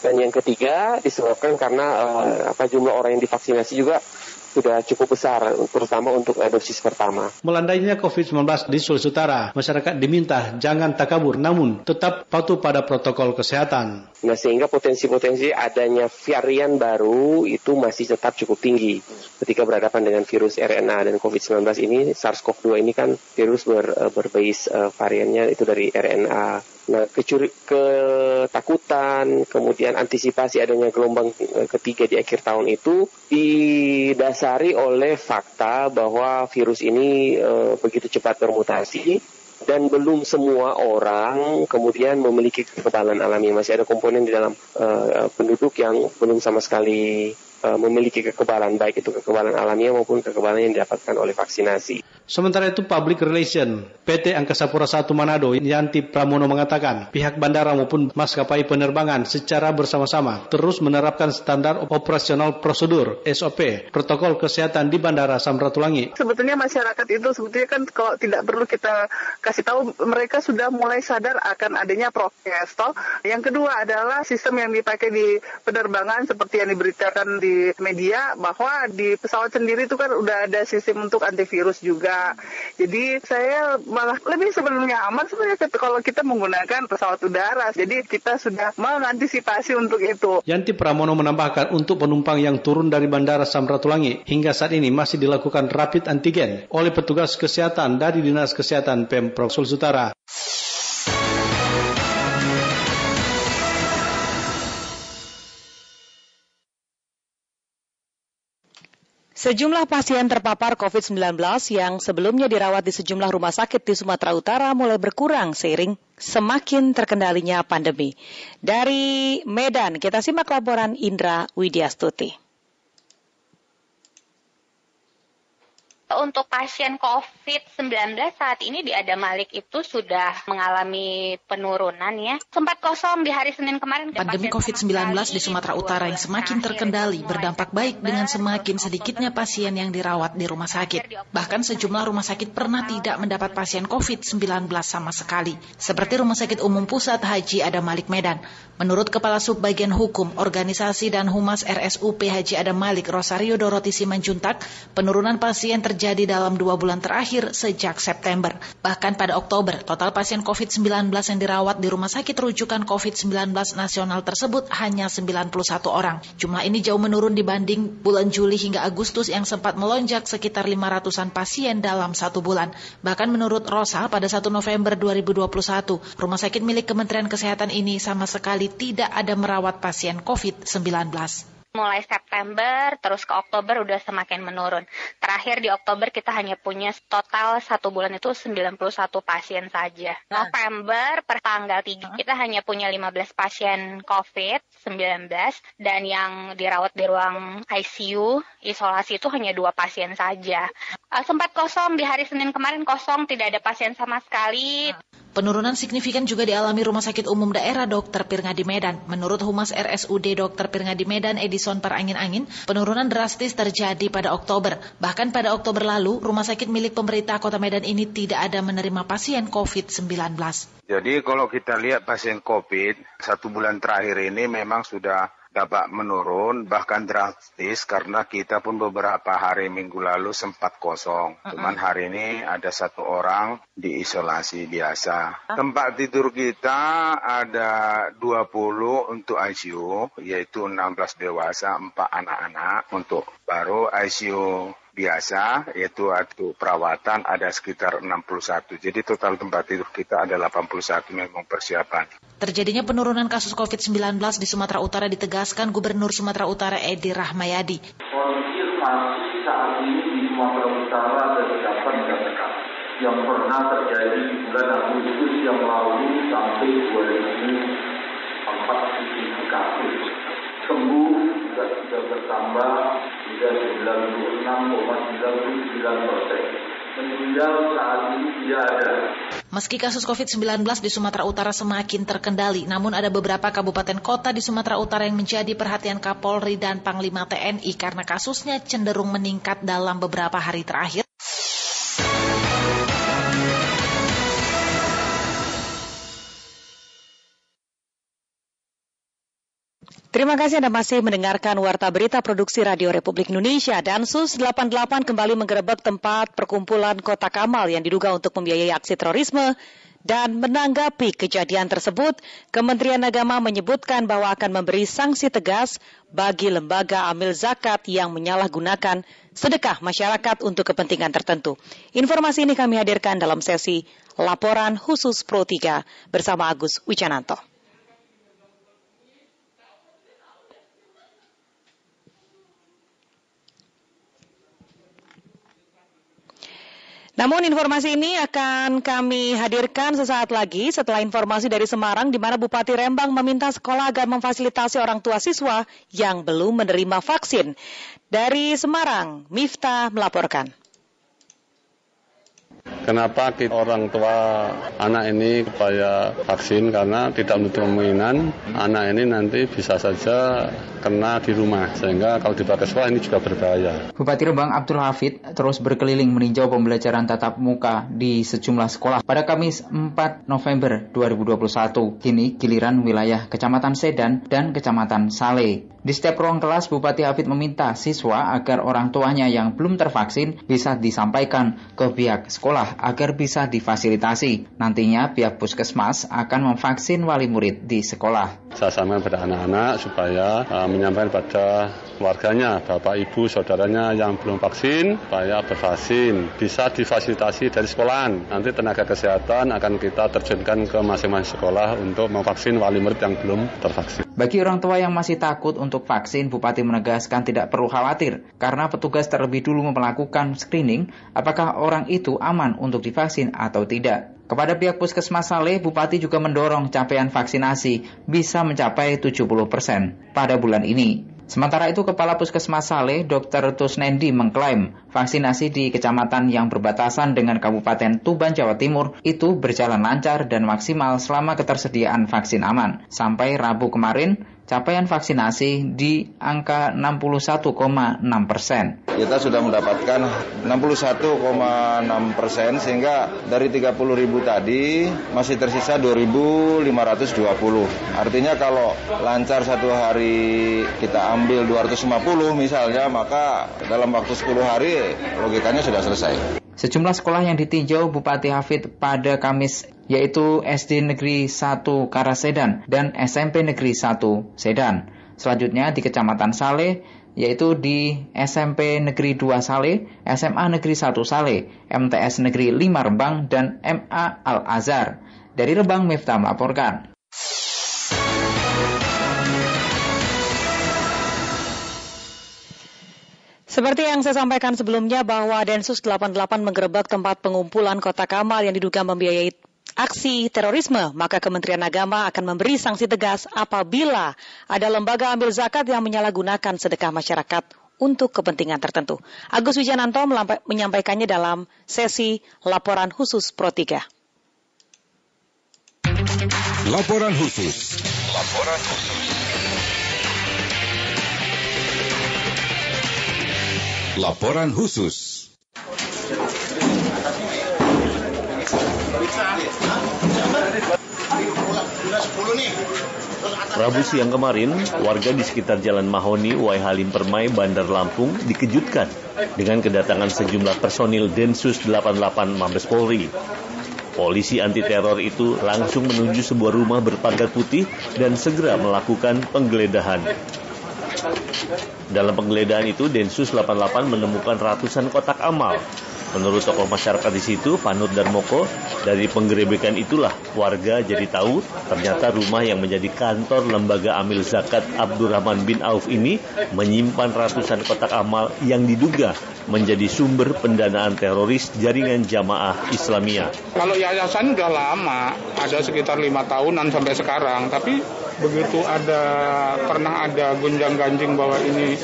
Dan yang ketiga disebabkan karena uh, apa jumlah orang yang divaksinasi juga sudah cukup besar, terutama untuk dosis pertama. Melandainya COVID-19 di Sulawesi Utara, masyarakat diminta jangan takabur, namun tetap patuh pada protokol kesehatan. Nah, sehingga potensi-potensi adanya varian baru itu masih tetap cukup tinggi ketika berhadapan dengan virus RNA dan COVID-19 ini, SARS-CoV-2 ini kan virus ber, eh, berbase uh, variannya itu dari RNA Nah, kecuri, ketakutan, kemudian antisipasi adanya gelombang eh, ketiga di akhir tahun itu didasari oleh fakta bahwa virus ini e, begitu cepat bermutasi dan belum semua orang kemudian memiliki kekebalan alami. Masih ada komponen di dalam e, penduduk yang belum sama sekali uh, memiliki kekebalan baik itu kekebalan alamiah maupun kekebalan yang didapatkan oleh vaksinasi. Sementara itu Public Relation PT Angkasa Pura I Manado Yanti Pramono mengatakan pihak bandara maupun maskapai penerbangan secara bersama-sama terus menerapkan standar operasional prosedur SOP protokol kesehatan di Bandara Samratulangi. Sebetulnya masyarakat itu sebetulnya kan kalau tidak perlu kita kasih tahu mereka sudah mulai sadar akan adanya prokes. Toh. Yang kedua adalah sistem yang dipakai di penerbangan seperti yang diberitakan di media bahwa di pesawat sendiri itu kan udah ada sistem untuk antivirus juga. Jadi saya malah lebih sebenarnya aman sebenarnya kalau kita menggunakan pesawat udara. Jadi kita sudah mengantisipasi untuk itu. Yanti Pramono menambahkan untuk penumpang yang turun dari Bandara Samratulangi hingga saat ini masih dilakukan rapid antigen oleh petugas kesehatan dari Dinas Kesehatan Pemprov Sulsel Utara. Sejumlah pasien terpapar COVID-19 yang sebelumnya dirawat di sejumlah rumah sakit di Sumatera Utara mulai berkurang seiring semakin terkendalinya pandemi. Dari Medan, kita simak laporan Indra Widyastuti. Untuk pasien COVID-19 saat ini di Ada Malik itu sudah mengalami penurunan ya. Sempat kosong di hari Senin kemarin. Pandemi COVID-19 di Sumatera Utara yang semakin terkendali berdampak baik dengan semakin sedikitnya pasien yang dirawat di rumah sakit. Bahkan sejumlah rumah sakit pernah tidak mendapat pasien COVID-19 sama sekali. Seperti Rumah Sakit Umum Pusat Haji Ada Malik Medan. Menurut Kepala Subbagian Hukum, Organisasi dan Humas RSUP Haji Ada Malik Rosario Doroti Simanjuntak, penurunan pasien terjadi terjadi dalam dua bulan terakhir sejak September. Bahkan pada Oktober, total pasien COVID-19 yang dirawat di rumah sakit rujukan COVID-19 nasional tersebut hanya 91 orang. Jumlah ini jauh menurun dibanding bulan Juli hingga Agustus yang sempat melonjak sekitar 500-an pasien dalam satu bulan. Bahkan menurut Rosa, pada 1 November 2021, rumah sakit milik Kementerian Kesehatan ini sama sekali tidak ada merawat pasien COVID-19 mulai September terus ke Oktober udah semakin menurun. Terakhir di Oktober kita hanya punya total satu bulan itu 91 pasien saja. Nah. November per tanggal 3 kita hanya punya 15 pasien COVID-19 dan yang dirawat di ruang ICU isolasi itu hanya dua pasien saja. Uh, sempat kosong di hari Senin kemarin kosong tidak ada pasien sama sekali. Penurunan signifikan juga dialami Rumah Sakit Umum Daerah Dr. Pirngadi Medan. Menurut Humas RSUD Dr. Pirngadi Medan Edison Perangin-Angin, penurunan drastis terjadi pada Oktober. Bahkan pada Oktober lalu, rumah sakit milik pemerintah Kota Medan ini tidak ada menerima pasien COVID-19. Jadi kalau kita lihat pasien COVID, satu bulan terakhir ini memang sudah dapat menurun bahkan drastis karena kita pun beberapa hari minggu lalu sempat kosong. Cuman hari ini ada satu orang diisolasi biasa. Tempat tidur kita ada 20 untuk ICU yaitu 16 dewasa, 4 anak-anak untuk baru ICU biasa, yaitu waktu perawatan ada sekitar 61. Jadi total tempat tidur kita ada 81 memang persiapan. Terjadinya penurunan kasus COVID-19 di Sumatera Utara ditegaskan Gubernur Sumatera Utara Edi Rahmayadi. Konfirmasi saat ini di Sumatera Utara dapat dikatakan yang pernah terjadi di bulan Agustus yang lalu sampai 2004 kasus. Sembuh juga sudah bertambah hingga 96,99 persen. Ada. Meski kasus COVID-19 di Sumatera Utara semakin terkendali, namun ada beberapa kabupaten kota di Sumatera Utara yang menjadi perhatian Kapolri dan Panglima TNI karena kasusnya cenderung meningkat dalam beberapa hari terakhir. Terima kasih Anda masih mendengarkan Warta Berita Produksi Radio Republik Indonesia. Dan SUS 88 kembali menggerebek tempat perkumpulan Kota Kamal yang diduga untuk membiayai aksi terorisme. Dan menanggapi kejadian tersebut, Kementerian Agama menyebutkan bahwa akan memberi sanksi tegas bagi lembaga amil zakat yang menyalahgunakan sedekah masyarakat untuk kepentingan tertentu. Informasi ini kami hadirkan dalam sesi Laporan Khusus Pro 3 bersama Agus Wicananto. Namun informasi ini akan kami hadirkan sesaat lagi setelah informasi dari Semarang di mana Bupati Rembang meminta sekolah agar memfasilitasi orang tua siswa yang belum menerima vaksin. Dari Semarang, Miftah melaporkan. Kenapa kita orang tua anak ini supaya vaksin karena tidak menutup kemungkinan anak ini nanti bisa saja kena di rumah sehingga kalau dipakai sekolah ini juga berbahaya. Bupati Rembang Abdul Hafid terus berkeliling meninjau pembelajaran tatap muka di sejumlah sekolah pada Kamis 4 November 2021. Kini giliran wilayah Kecamatan Sedan dan Kecamatan Sale. Di setiap ruang kelas, Bupati Hafid meminta siswa agar orang tuanya yang belum tervaksin bisa disampaikan ke pihak sekolah agar bisa difasilitasi. Nantinya pihak puskesmas akan memvaksin wali murid di sekolah. Saya sampaikan pada anak-anak supaya uh, menyampaikan pada warganya, bapak ibu saudaranya yang belum vaksin, supaya bervaksin. Bisa difasilitasi dari sekolahan. Nanti tenaga kesehatan akan kita terjunkan ke masing-masing sekolah untuk memvaksin wali murid yang belum tervaksin. Bagi orang tua yang masih takut untuk vaksin, Bupati menegaskan tidak perlu khawatir karena petugas terlebih dulu melakukan screening apakah orang itu aman untuk divaksin atau tidak. Kepada pihak Puskesmas Saleh, Bupati juga mendorong capaian vaksinasi bisa mencapai 70% pada bulan ini. Sementara itu, Kepala Puskesmas Saleh, Dr. Tusnendi mengklaim vaksinasi di kecamatan yang berbatasan dengan Kabupaten Tuban, Jawa Timur itu berjalan lancar dan maksimal selama ketersediaan vaksin aman. Sampai Rabu kemarin, capaian vaksinasi di angka 61,6 persen. Kita sudah mendapatkan 61,6 persen sehingga dari 30 ribu tadi masih tersisa 2.520. Artinya kalau lancar satu hari kita ambil 250 misalnya maka dalam waktu 10 hari logikanya sudah selesai. Sejumlah sekolah yang ditinjau Bupati Hafid pada Kamis yaitu SD Negeri 1 Karasedan dan SMP Negeri 1 Sedan. Selanjutnya di Kecamatan Saleh yaitu di SMP Negeri 2 Saleh, SMA Negeri 1 Saleh, MTS Negeri 5 Rembang, dan MA Al-Azhar. Dari Rembang, Miftah melaporkan. Seperti yang saya sampaikan sebelumnya bahwa Densus 88 menggerebek tempat pengumpulan kota Kamal yang diduga membiayai aksi terorisme, maka Kementerian Agama akan memberi sanksi tegas apabila ada lembaga ambil zakat yang menyalahgunakan sedekah masyarakat untuk kepentingan tertentu. Agus Wijananto menyampaikannya dalam sesi laporan khusus Pro 3. Laporan khusus. Laporan khusus. Laporan khusus. Rabu siang kemarin, warga di sekitar Jalan Mahoni, Wai Halim Permai, Bandar Lampung dikejutkan dengan kedatangan sejumlah personil Densus 88 Mabes Polri. Polisi anti teror itu langsung menuju sebuah rumah berpagar putih dan segera melakukan penggeledahan. Dalam penggeledahan itu, Densus 88 menemukan ratusan kotak amal. Menurut tokoh masyarakat di situ, Panut Darmoko, dari penggerebekan itulah warga jadi tahu ternyata rumah yang menjadi kantor lembaga amil zakat Abdurrahman bin Auf ini menyimpan ratusan kotak amal yang diduga menjadi sumber pendanaan teroris jaringan jamaah Islamiyah. Kalau yayasan udah lama, ada sekitar lima tahunan sampai sekarang, tapi begitu ada pernah ada gunjang ganjing bahwa ini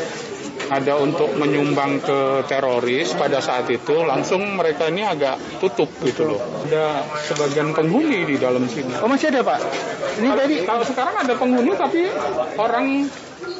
ada untuk menyumbang ke teroris pada saat itu langsung mereka ini agak tutup gitu loh. Ada sebagian penghuni di dalam sini. Oh masih ada pak? Ini tadi kalau sekarang ada penghuni tapi orang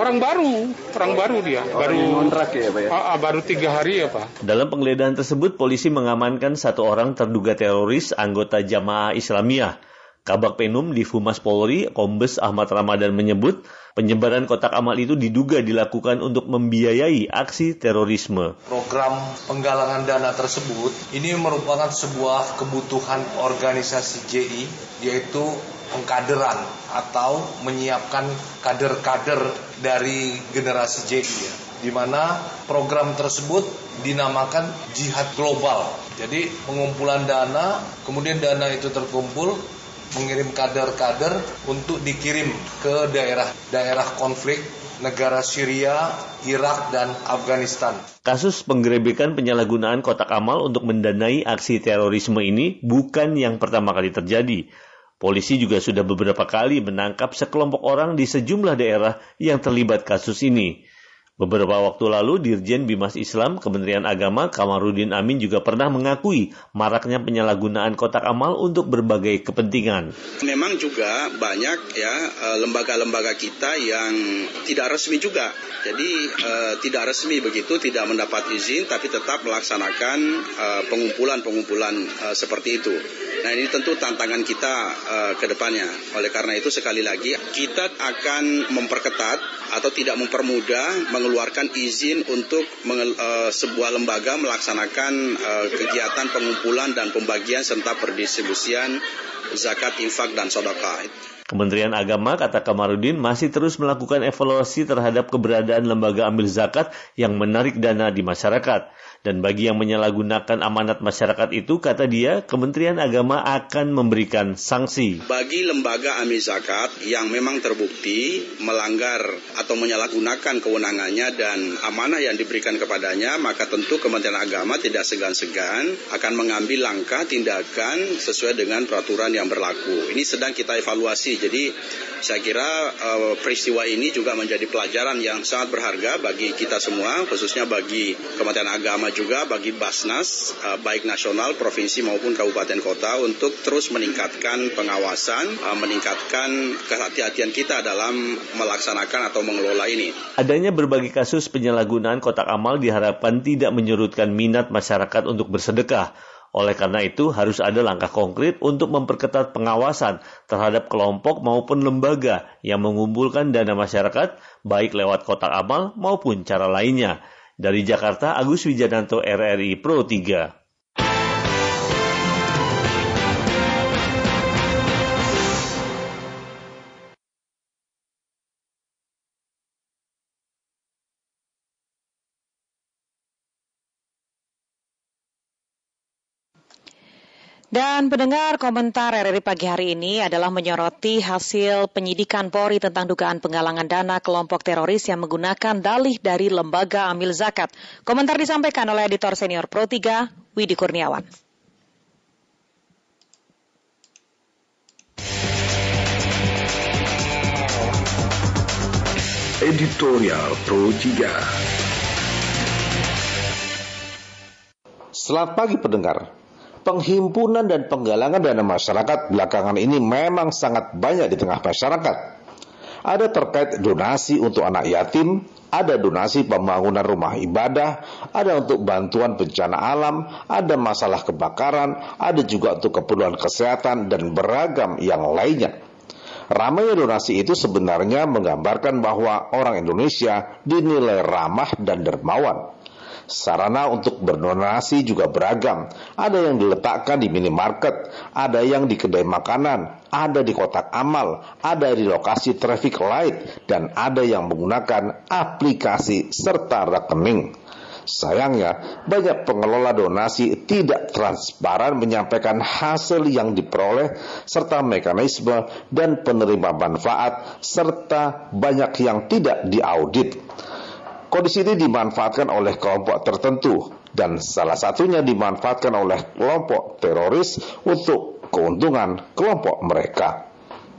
orang baru, orang baru dia, baru kontrak ya pak ya? Ah, ah, baru tiga hari ya pak. Dalam penggeledahan tersebut, polisi mengamankan satu orang terduga teroris anggota jamaah Islamiyah. Kabak Penum di Humas Polri, Kombes Ahmad Ramadan menyebut penyebaran kotak amal itu diduga dilakukan untuk membiayai aksi terorisme. Program penggalangan dana tersebut ini merupakan sebuah kebutuhan organisasi JI yaitu pengkaderan atau menyiapkan kader-kader dari generasi JI ya. di mana program tersebut dinamakan jihad global. Jadi pengumpulan dana, kemudian dana itu terkumpul mengirim kader-kader untuk dikirim ke daerah-daerah konflik negara Syria, Irak, dan Afghanistan. Kasus penggerebekan penyalahgunaan kotak amal untuk mendanai aksi terorisme ini bukan yang pertama kali terjadi. Polisi juga sudah beberapa kali menangkap sekelompok orang di sejumlah daerah yang terlibat kasus ini. Beberapa waktu lalu, Dirjen Bimas Islam Kementerian Agama Kamarudin Amin juga pernah mengakui maraknya penyalahgunaan kotak amal untuk berbagai kepentingan. Memang juga banyak ya eh, lembaga-lembaga kita yang tidak resmi juga. Jadi eh, tidak resmi begitu, tidak mendapat izin, tapi tetap melaksanakan eh, pengumpulan-pengumpulan eh, seperti itu. Nah ini tentu tantangan kita uh, ke depannya. Oleh karena itu sekali lagi kita akan memperketat atau tidak mempermudah mengeluarkan izin untuk menge, uh, sebuah lembaga melaksanakan uh, kegiatan pengumpulan dan pembagian serta perdistribusian zakat, infak, dan sodakah. Kementerian Agama, kata Kamarudin, masih terus melakukan evaluasi terhadap keberadaan lembaga ambil zakat yang menarik dana di masyarakat. Dan bagi yang menyalahgunakan amanat masyarakat itu, kata dia, Kementerian Agama akan memberikan sanksi. Bagi lembaga amil zakat yang memang terbukti melanggar atau menyalahgunakan kewenangannya dan amanah yang diberikan kepadanya, maka tentu Kementerian Agama tidak segan-segan akan mengambil langkah tindakan sesuai dengan peraturan yang berlaku. Ini sedang kita evaluasi. Jadi saya kira uh, peristiwa ini juga menjadi pelajaran yang sangat berharga bagi kita semua, khususnya bagi Kementerian Agama juga bagi Basnas uh, baik nasional, provinsi maupun kabupaten kota untuk terus meningkatkan pengawasan, uh, meningkatkan kehati-hatian kita dalam melaksanakan atau mengelola ini. Adanya berbagai kasus penyalahgunaan kotak amal diharapkan tidak menyurutkan minat masyarakat untuk bersedekah. Oleh karena itu, harus ada langkah konkret untuk memperketat pengawasan terhadap kelompok maupun lembaga yang mengumpulkan dana masyarakat, baik lewat kotak amal maupun cara lainnya. Dari Jakarta, Agus Wijananto RRI Pro 3. Dan pendengar komentar RRI pagi hari ini adalah menyoroti hasil penyidikan Polri tentang dugaan penggalangan dana kelompok teroris yang menggunakan dalih dari lembaga amil zakat. Komentar disampaikan oleh editor senior Pro 3, Widi Kurniawan. Editorial Pro 3 Selamat pagi pendengar penghimpunan dan penggalangan dana masyarakat belakangan ini memang sangat banyak di tengah masyarakat. Ada terkait donasi untuk anak yatim, ada donasi pembangunan rumah ibadah, ada untuk bantuan bencana alam, ada masalah kebakaran, ada juga untuk keperluan kesehatan dan beragam yang lainnya. Ramainya donasi itu sebenarnya menggambarkan bahwa orang Indonesia dinilai ramah dan dermawan. Sarana untuk berdonasi juga beragam. Ada yang diletakkan di minimarket, ada yang di kedai makanan, ada di kotak amal, ada di lokasi traffic light, dan ada yang menggunakan aplikasi serta rekening. Sayangnya, banyak pengelola donasi tidak transparan menyampaikan hasil yang diperoleh serta mekanisme dan penerima manfaat serta banyak yang tidak diaudit. Kondisi ini dimanfaatkan oleh kelompok tertentu dan salah satunya dimanfaatkan oleh kelompok teroris untuk keuntungan kelompok mereka.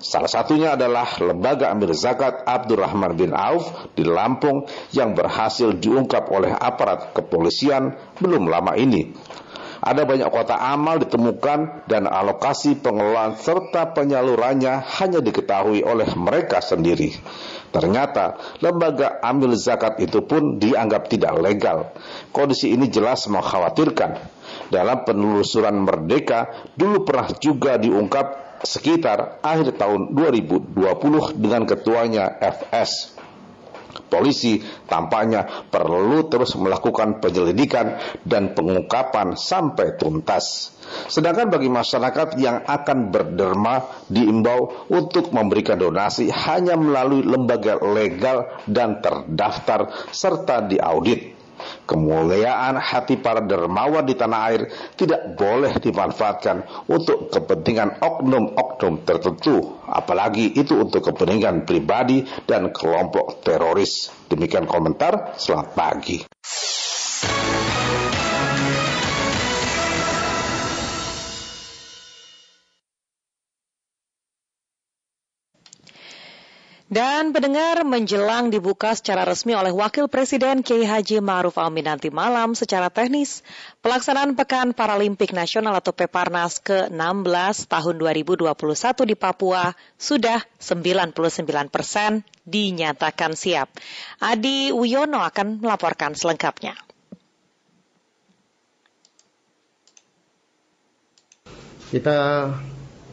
Salah satunya adalah lembaga amir zakat Abdurrahman bin Auf di Lampung yang berhasil diungkap oleh aparat kepolisian belum lama ini. Ada banyak kota amal ditemukan dan alokasi pengelolaan serta penyalurannya hanya diketahui oleh mereka sendiri. Ternyata lembaga ambil zakat itu pun dianggap tidak legal. Kondisi ini jelas mengkhawatirkan. Dalam penelusuran Merdeka dulu pernah juga diungkap sekitar akhir tahun 2020 dengan ketuanya FS. Polisi tampaknya perlu terus melakukan penyelidikan dan pengungkapan sampai tuntas. Sedangkan bagi masyarakat yang akan berderma diimbau untuk memberikan donasi hanya melalui lembaga legal dan terdaftar serta diaudit. Kemuliaan hati para dermawan di tanah air tidak boleh dimanfaatkan untuk kepentingan oknum-oknum tertentu, apalagi itu untuk kepentingan pribadi dan kelompok teroris. Demikian komentar, selamat pagi. Dan pendengar menjelang dibuka secara resmi oleh Wakil Presiden Kiai Haji Ma'ruf Amin nanti malam secara teknis, pelaksanaan Pekan Paralimpik Nasional atau Peparnas ke-16 tahun 2021 di Papua sudah 99 persen dinyatakan siap. Adi Wiono akan melaporkan selengkapnya. Kita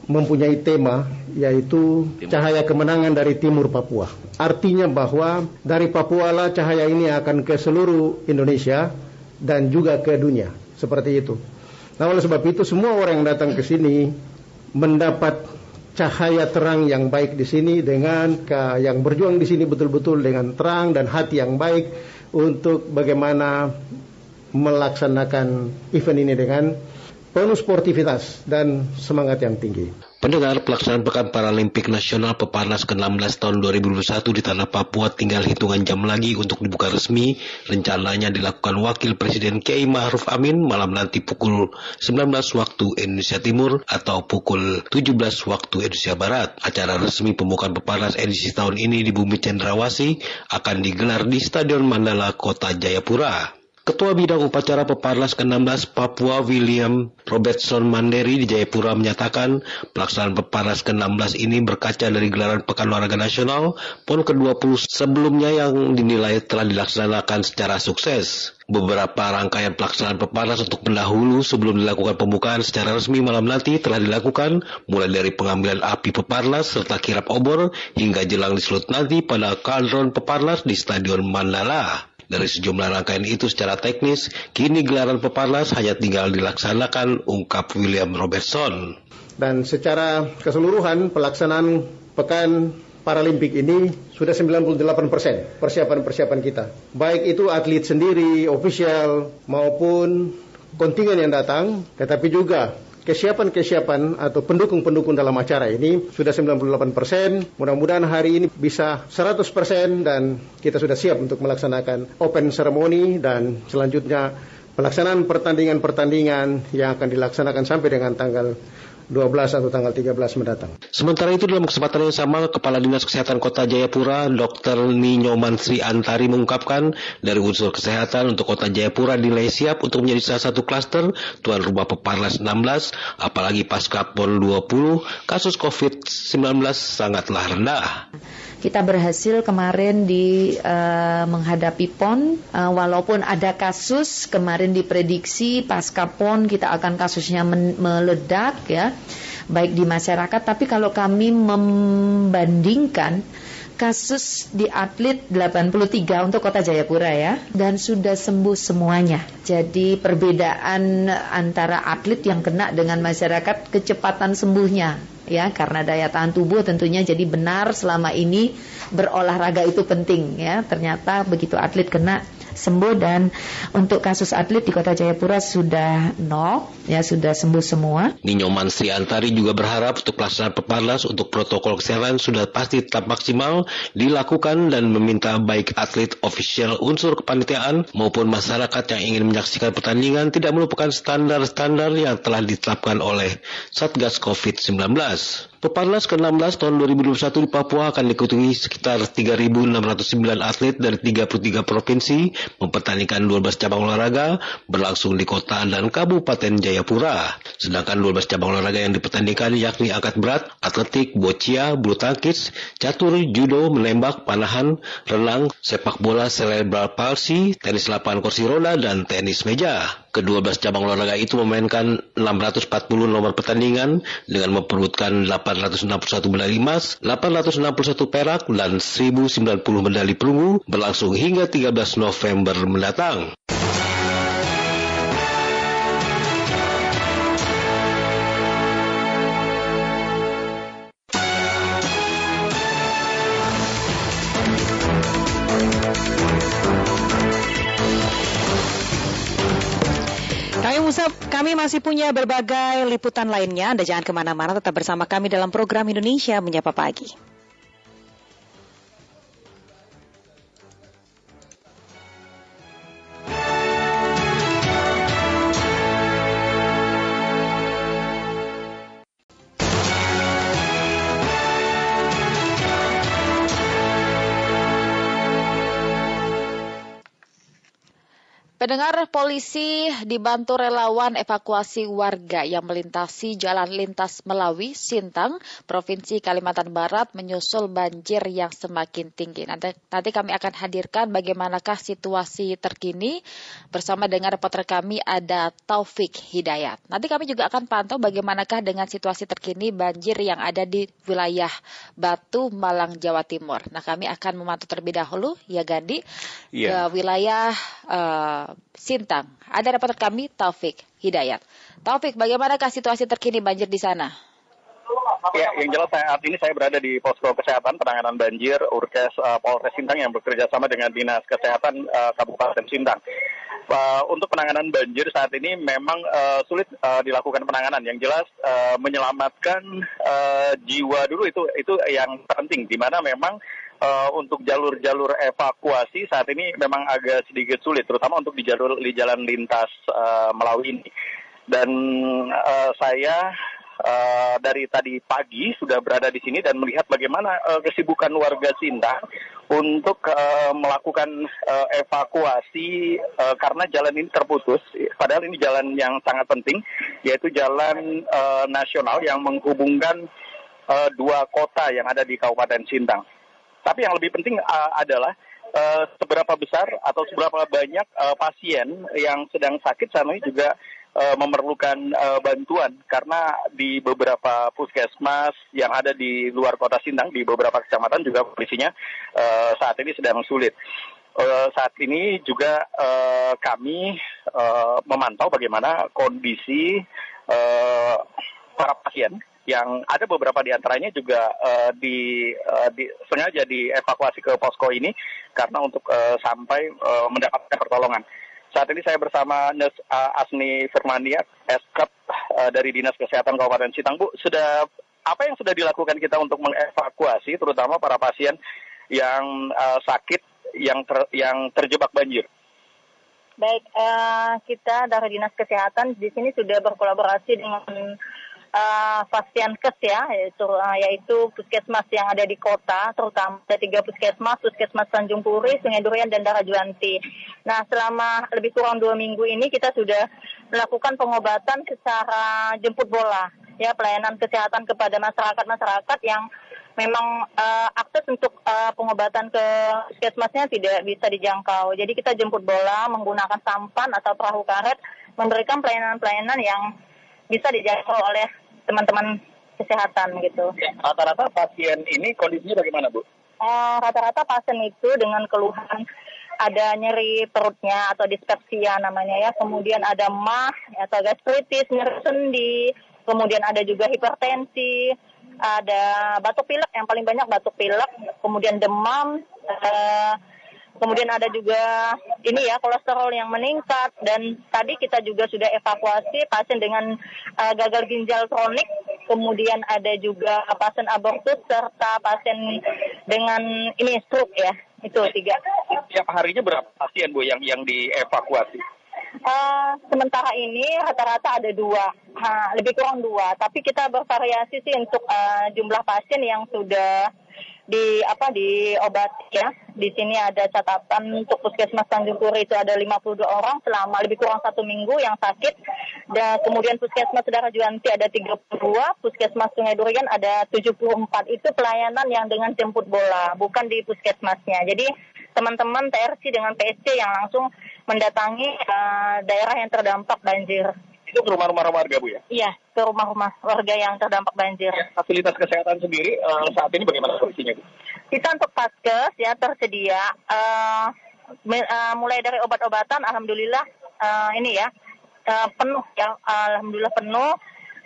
mempunyai tema yaitu cahaya kemenangan dari timur Papua. Artinya bahwa dari Papua lah cahaya ini akan ke seluruh Indonesia dan juga ke dunia. Seperti itu. Nah oleh sebab itu semua orang yang datang ke sini mendapat cahaya terang yang baik di sini dengan yang berjuang di sini betul-betul dengan terang dan hati yang baik untuk bagaimana melaksanakan event ini dengan penuh sportivitas dan semangat yang tinggi. Pendengar pelaksanaan Pekan Paralimpik Nasional Peparnas ke-16 tahun 2021 di Tanah Papua tinggal hitungan jam lagi untuk dibuka resmi. Rencananya dilakukan Wakil Presiden Kiai Ma'ruf Amin malam nanti pukul 19 waktu Indonesia Timur atau pukul 17 waktu Indonesia Barat. Acara resmi pembukaan Peparnas edisi tahun ini di Bumi Cendrawasih akan digelar di Stadion Mandala, Kota Jayapura. Ketua Bidang Upacara Peparnas ke-16 Papua William Robertson Manderi di Jayapura menyatakan pelaksanaan Peparnas ke-16 ini berkaca dari gelaran Pekan Olahraga Nasional PON ke-20 sebelumnya yang dinilai telah dilaksanakan secara sukses. Beberapa rangkaian pelaksanaan Peparnas untuk pendahulu sebelum dilakukan pembukaan secara resmi malam nanti telah dilakukan mulai dari pengambilan api Peparnas serta kirap obor hingga jelang disulut nanti pada kaldron Peparnas di Stadion Mandala. Dari sejumlah rangkaian itu secara teknis, kini gelaran Peparnas hanya tinggal dilaksanakan, ungkap William Robertson. Dan secara keseluruhan pelaksanaan Pekan Paralimpik ini sudah 98 persen persiapan-persiapan kita. Baik itu atlet sendiri, ofisial, maupun kontingen yang datang, tetapi juga kesiapan-kesiapan atau pendukung-pendukung dalam acara ini sudah 98 persen. Mudah-mudahan hari ini bisa 100 persen dan kita sudah siap untuk melaksanakan open ceremony dan selanjutnya pelaksanaan pertandingan-pertandingan yang akan dilaksanakan sampai dengan tanggal 12 atau tanggal 13 mendatang. Sementara itu dalam kesempatan yang sama, Kepala Dinas Kesehatan Kota Jayapura, Dr. Ninyo Mansri Antari mengungkapkan dari unsur kesehatan untuk Kota Jayapura dinilai siap untuk menjadi salah satu klaster tuan rumah Peparnas 16, apalagi pasca PON 20, kasus COVID-19 sangatlah rendah. Kita berhasil kemarin di uh, menghadapi PON. Uh, walaupun ada kasus kemarin diprediksi pasca PON kita akan kasusnya meledak ya baik di masyarakat. Tapi kalau kami membandingkan kasus di atlet 83 untuk Kota Jayapura ya dan sudah sembuh semuanya. Jadi perbedaan antara atlet yang kena dengan masyarakat kecepatan sembuhnya ya karena daya tahan tubuh tentunya jadi benar selama ini berolahraga itu penting ya. Ternyata begitu atlet kena sembuh dan untuk kasus atlet di Kota Jayapura sudah nol, ya sudah sembuh semua. Ninyoman Sri Antari juga berharap untuk pelaksanaan peparnas untuk protokol kesehatan sudah pasti tetap maksimal dilakukan dan meminta baik atlet, ofisial, unsur kepanitiaan maupun masyarakat yang ingin menyaksikan pertandingan tidak melupakan standar-standar yang telah ditetapkan oleh Satgas COVID-19. Peparnas ke-16 tahun 2021 di Papua akan diikuti sekitar 3.609 atlet dari 33 provinsi mempertandingkan 12 cabang olahraga berlangsung di kota dan kabupaten Jayapura. Sedangkan 12 cabang olahraga yang dipertandingkan yakni angkat berat, atletik, boccia, bulu tangkis, catur, judo, menembak, panahan, renang, sepak bola, cerebral palsi, tenis lapangan kursi roda, dan tenis meja. Kedua belas cabang olahraga itu memainkan 640 nomor pertandingan dengan memperebutkan 861 medali emas, 861 perak, dan 1090 medali perunggu berlangsung hingga 13 November mendatang. Musab, kami masih punya berbagai liputan lainnya. Anda jangan ke mana-mana, tetap bersama kami dalam program Indonesia Menyapa Pagi. Pendengar polisi dibantu relawan evakuasi warga yang melintasi jalan lintas Melawi, Sintang, Provinsi Kalimantan Barat menyusul banjir yang semakin tinggi. Nanti, nanti kami akan hadirkan bagaimanakah situasi terkini bersama dengan reporter kami ada Taufik Hidayat. Nanti kami juga akan pantau bagaimanakah dengan situasi terkini banjir yang ada di wilayah Batu, Malang, Jawa Timur. Nah kami akan memantau terlebih dahulu ya Gandhi yeah. ke wilayah uh, Sintang. Ada reporter kami Taufik Hidayat. Taufik, bagaimanakah situasi terkini banjir di sana? Ya, yang jelas saat ini saya berada di posko kesehatan penanganan banjir Urkes uh, Polres Sintang yang bekerja sama dengan Dinas Kesehatan uh, Kabupaten Sintang. Uh, untuk penanganan banjir saat ini memang uh, sulit uh, dilakukan penanganan. Yang jelas uh, menyelamatkan uh, jiwa dulu itu itu yang penting. Di mana memang uh, untuk jalur-jalur evakuasi saat ini memang agak sedikit sulit, terutama untuk di jalur di jalan lintas uh, Melawi ini. Dan uh, saya uh, dari tadi pagi sudah berada di sini dan melihat bagaimana uh, kesibukan warga Sintang untuk uh, melakukan uh, evakuasi uh, karena jalan ini terputus. Padahal ini jalan yang sangat penting, yaitu jalan uh, nasional yang menghubungkan dua kota yang ada di Kabupaten Sintang. Tapi yang lebih penting uh, adalah uh, seberapa besar atau seberapa banyak uh, pasien yang sedang sakit saat ini juga uh, memerlukan uh, bantuan karena di beberapa puskesmas yang ada di luar kota Sintang di beberapa kecamatan juga kondisinya uh, saat ini sedang sulit. Uh, saat ini juga uh, kami uh, memantau bagaimana kondisi uh, para pasien yang ada beberapa di antaranya juga uh, di, uh, di sengaja dievakuasi ke posko ini karena untuk uh, sampai uh, mendapatkan pertolongan. Saat ini saya bersama Nes Asni Firmania, Eskap uh, dari Dinas Kesehatan Kabupaten Citang. Bu, sudah apa yang sudah dilakukan kita untuk mengevakuasi terutama para pasien yang uh, sakit yang ter, yang terjebak banjir? Baik, uh, kita dari Dinas Kesehatan di sini sudah berkolaborasi dengan uh, kes ya yaitu uh, yaitu puskesmas yang ada di kota terutama ada tiga puskesmas puskesmas Tanjung Puri Sungai Durian dan Darajuanti. Nah selama lebih kurang dua minggu ini kita sudah melakukan pengobatan secara jemput bola ya pelayanan kesehatan kepada masyarakat masyarakat yang memang uh, akses untuk uh, pengobatan ke puskesmasnya tidak bisa dijangkau. Jadi kita jemput bola menggunakan sampan atau perahu karet memberikan pelayanan-pelayanan yang bisa dijangkau oleh teman-teman kesehatan gitu. Rata-rata pasien ini kondisinya bagaimana Bu? eh, rata-rata pasien itu dengan keluhan ada nyeri perutnya atau dispepsia namanya ya, kemudian ada mah atau gastritis, nyeri sendi, kemudian ada juga hipertensi, ada batuk pilek yang paling banyak batuk pilek, kemudian demam, eh, kemudian ada juga ini ya kolesterol yang meningkat dan tadi kita juga sudah evakuasi pasien dengan eh, gagal ginjal kronik, kemudian ada juga pasien abortus serta pasien dengan ini stroke ya itu tiga. Tiap harinya berapa pasien Bu yang yang dievakuasi? Eh, sementara ini rata-rata ada dua, ha, lebih kurang dua. Tapi kita bervariasi sih untuk eh, jumlah pasien yang sudah di apa di obat ya. Di sini ada catatan untuk puskesmas Tanjung Puri itu ada 52 orang selama lebih kurang satu minggu yang sakit. Dan kemudian puskesmas Saudara Juanti ada 32, puskesmas Sungai Durian ada 74. Itu pelayanan yang dengan jemput bola, bukan di puskesmasnya. Jadi teman-teman TRC dengan PSC yang langsung mendatangi uh, daerah yang terdampak banjir. Itu ke rumah-rumah warga Bu ya? Iya, ke rumah-rumah warga yang terdampak banjir. Ya, fasilitas kesehatan sendiri uh, saat ini bagaimana kondisinya Bu? Kita untuk paskes ya tersedia uh, uh, mulai dari obat-obatan, alhamdulillah uh, ini ya uh, penuh ya, alhamdulillah penuh.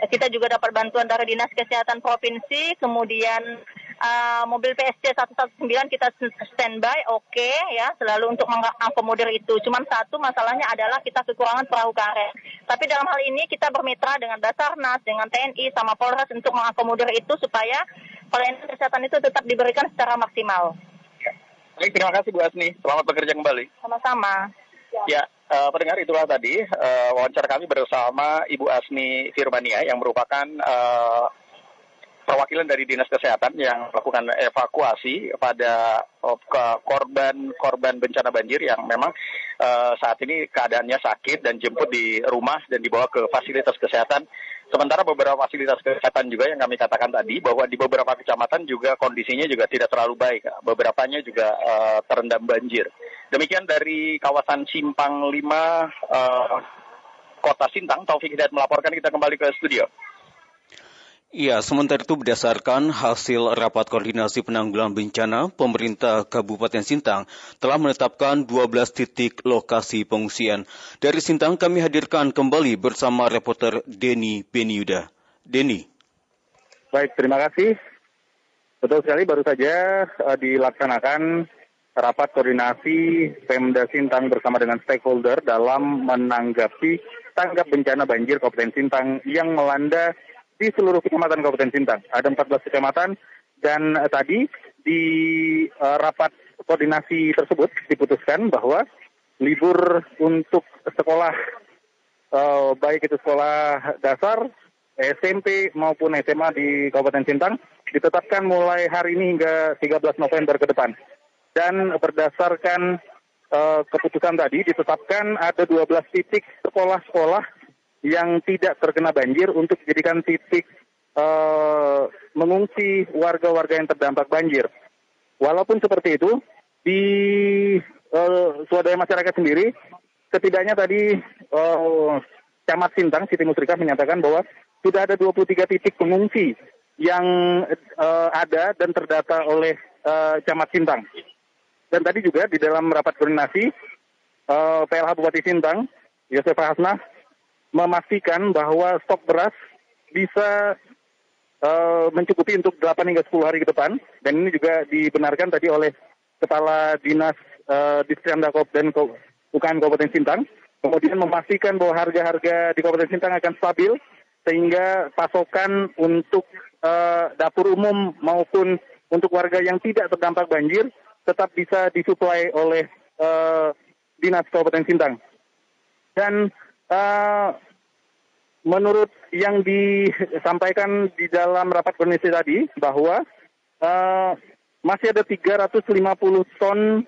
Kita juga dapat bantuan dari Dinas Kesehatan Provinsi, kemudian uh, mobil PSC 119 kita standby, oke okay, ya, selalu untuk mengakomodir itu. Cuman satu masalahnya adalah kita kekurangan perahu karet. Tapi dalam hal ini kita bermitra dengan Basarnas, dengan TNI, sama Polres untuk mengakomodir itu supaya pelayanan kesehatan itu tetap diberikan secara maksimal. Baik, terima kasih Bu Asni. Selamat bekerja kembali. Sama-sama. Ya, uh, pendengar itulah tadi uh, wawancara kami bersama Ibu Asni Firmania yang merupakan uh, perwakilan dari dinas kesehatan yang melakukan evakuasi pada korban-korban bencana banjir yang memang uh, saat ini keadaannya sakit dan jemput di rumah dan dibawa ke fasilitas kesehatan. Sementara beberapa fasilitas kesehatan juga yang kami katakan tadi bahwa di beberapa kecamatan juga kondisinya juga tidak terlalu baik. Beberapanya juga uh, terendam banjir. Demikian dari kawasan Simpang 5 uh, eh, Kota Sintang, Taufik Hidayat melaporkan kita kembali ke studio. Ya, sementara itu berdasarkan hasil rapat koordinasi penanggulangan bencana, pemerintah Kabupaten Sintang telah menetapkan 12 titik lokasi pengungsian. Dari Sintang kami hadirkan kembali bersama reporter Denny Beniuda. Denny. Baik, terima kasih. Betul sekali baru saja uh, dilaksanakan rapat koordinasi Pemda Sintang bersama dengan stakeholder dalam menanggapi tanggap bencana banjir Kabupaten Sintang yang melanda di seluruh kecamatan Kabupaten Sintang. Ada 14 kecamatan dan uh, tadi di uh, rapat koordinasi tersebut diputuskan bahwa libur untuk sekolah uh, baik itu sekolah dasar, SMP maupun SMA di Kabupaten Sintang ditetapkan mulai hari ini hingga 13 November ke depan. Dan berdasarkan uh, keputusan tadi ditetapkan ada 12 titik sekolah-sekolah yang tidak terkena banjir untuk dijadikan titik uh, mengungsi warga-warga yang terdampak banjir. Walaupun seperti itu, di uh, swadaya masyarakat sendiri, setidaknya tadi uh, Camat Sintang, Siti Musrika menyatakan bahwa sudah ada 23 titik pengungsi yang uh, ada dan terdata oleh uh, Camat Sintang. Dan tadi juga di dalam rapat koordinasi, uh, PLH Bupati Sintang, Yosef Hasnah, memastikan bahwa stok beras bisa uh, mencukupi untuk 8 hingga 10 hari ke depan dan ini juga dibenarkan tadi oleh Kepala Dinas uh, Distriandakop dan UKM Kabupaten Sintang kemudian memastikan bahwa harga-harga di Kabupaten Sintang akan stabil sehingga pasokan untuk uh, dapur umum maupun untuk warga yang tidak terdampak banjir tetap bisa disuplai oleh uh, Dinas Kabupaten Sintang. Dan menurut yang disampaikan di dalam rapat koordinasi tadi bahwa uh, masih ada 350 ton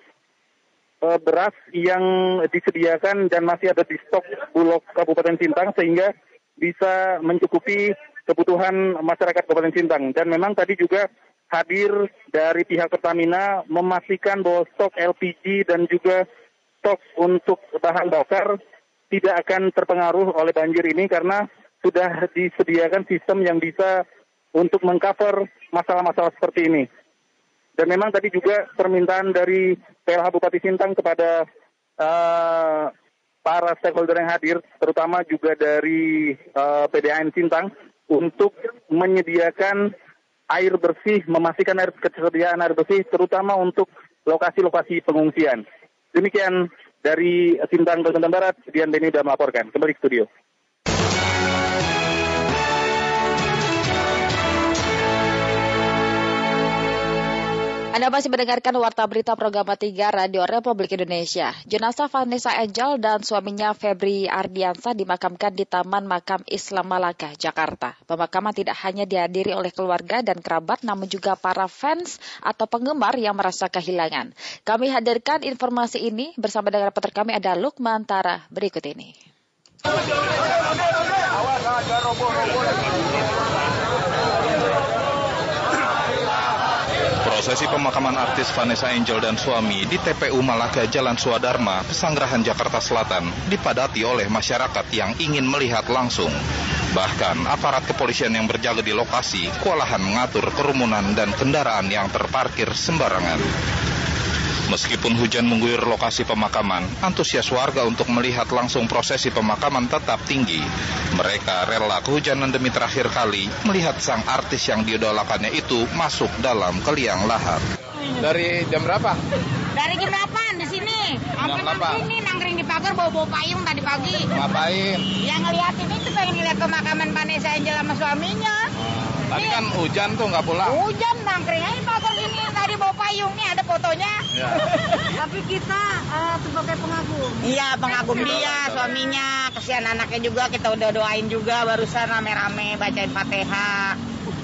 uh, beras yang disediakan dan masih ada di stok Bulog Kabupaten Sintang sehingga bisa mencukupi kebutuhan masyarakat Kabupaten Sintang. Dan memang tadi juga hadir dari pihak Pertamina memastikan bahwa stok LPG dan juga stok untuk bahan bakar tidak akan terpengaruh oleh banjir ini karena sudah disediakan sistem yang bisa untuk mengcover masalah-masalah seperti ini. Dan memang tadi juga permintaan dari PLH Bupati Sintang kepada uh, para stakeholder yang hadir, terutama juga dari uh, PDAM Sintang, untuk menyediakan air bersih, memastikan air ketersediaan air bersih, terutama untuk lokasi-lokasi pengungsian. Demikian dari Sintang Kalimantan Barat, Dian Beni sudah melaporkan. Kembali ke studio. Anda masih mendengarkan Warta Berita Program 3 Radio Republik Indonesia. Jenazah Vanessa Angel dan suaminya Febri Ardiansa dimakamkan di Taman Makam Islam Malaka, Jakarta. Pemakaman tidak hanya dihadiri oleh keluarga dan kerabat, namun juga para fans atau penggemar yang merasa kehilangan. Kami hadirkan informasi ini bersama dengan reporter kami ada Lukman Tara berikut ini. Prosesi pemakaman artis Vanessa Angel dan suami di TPU Malaka Jalan Swadharma, Pesanggerahan Jakarta Selatan dipadati oleh masyarakat yang ingin melihat langsung. Bahkan aparat kepolisian yang berjaga di lokasi kewalahan mengatur kerumunan dan kendaraan yang terparkir sembarangan. Meskipun hujan mengguyur lokasi pemakaman, antusias warga untuk melihat langsung prosesi pemakaman tetap tinggi. Mereka rela kehujanan demi terakhir kali melihat sang artis yang diidolakannya itu masuk dalam keliang lahat. Dari jam berapa? Dari jam 8 di sini. Sampai di sini nangkring di pagar bawa-bawa payung tadi pagi. Ngapain? Yang ngeliatin itu pengen ngeliat pemakaman Vanessa Angel sama suaminya. Tadi kan hujan tuh nggak pulang. Hujan nangkring aja pagar sini tadi bawa payung nih ada fotonya. Ya. Tapi kita uh, sebagai pengagum. Iya pengagum dia, suaminya, kesian anaknya juga kita udah doain juga barusan rame-rame bacain fatihah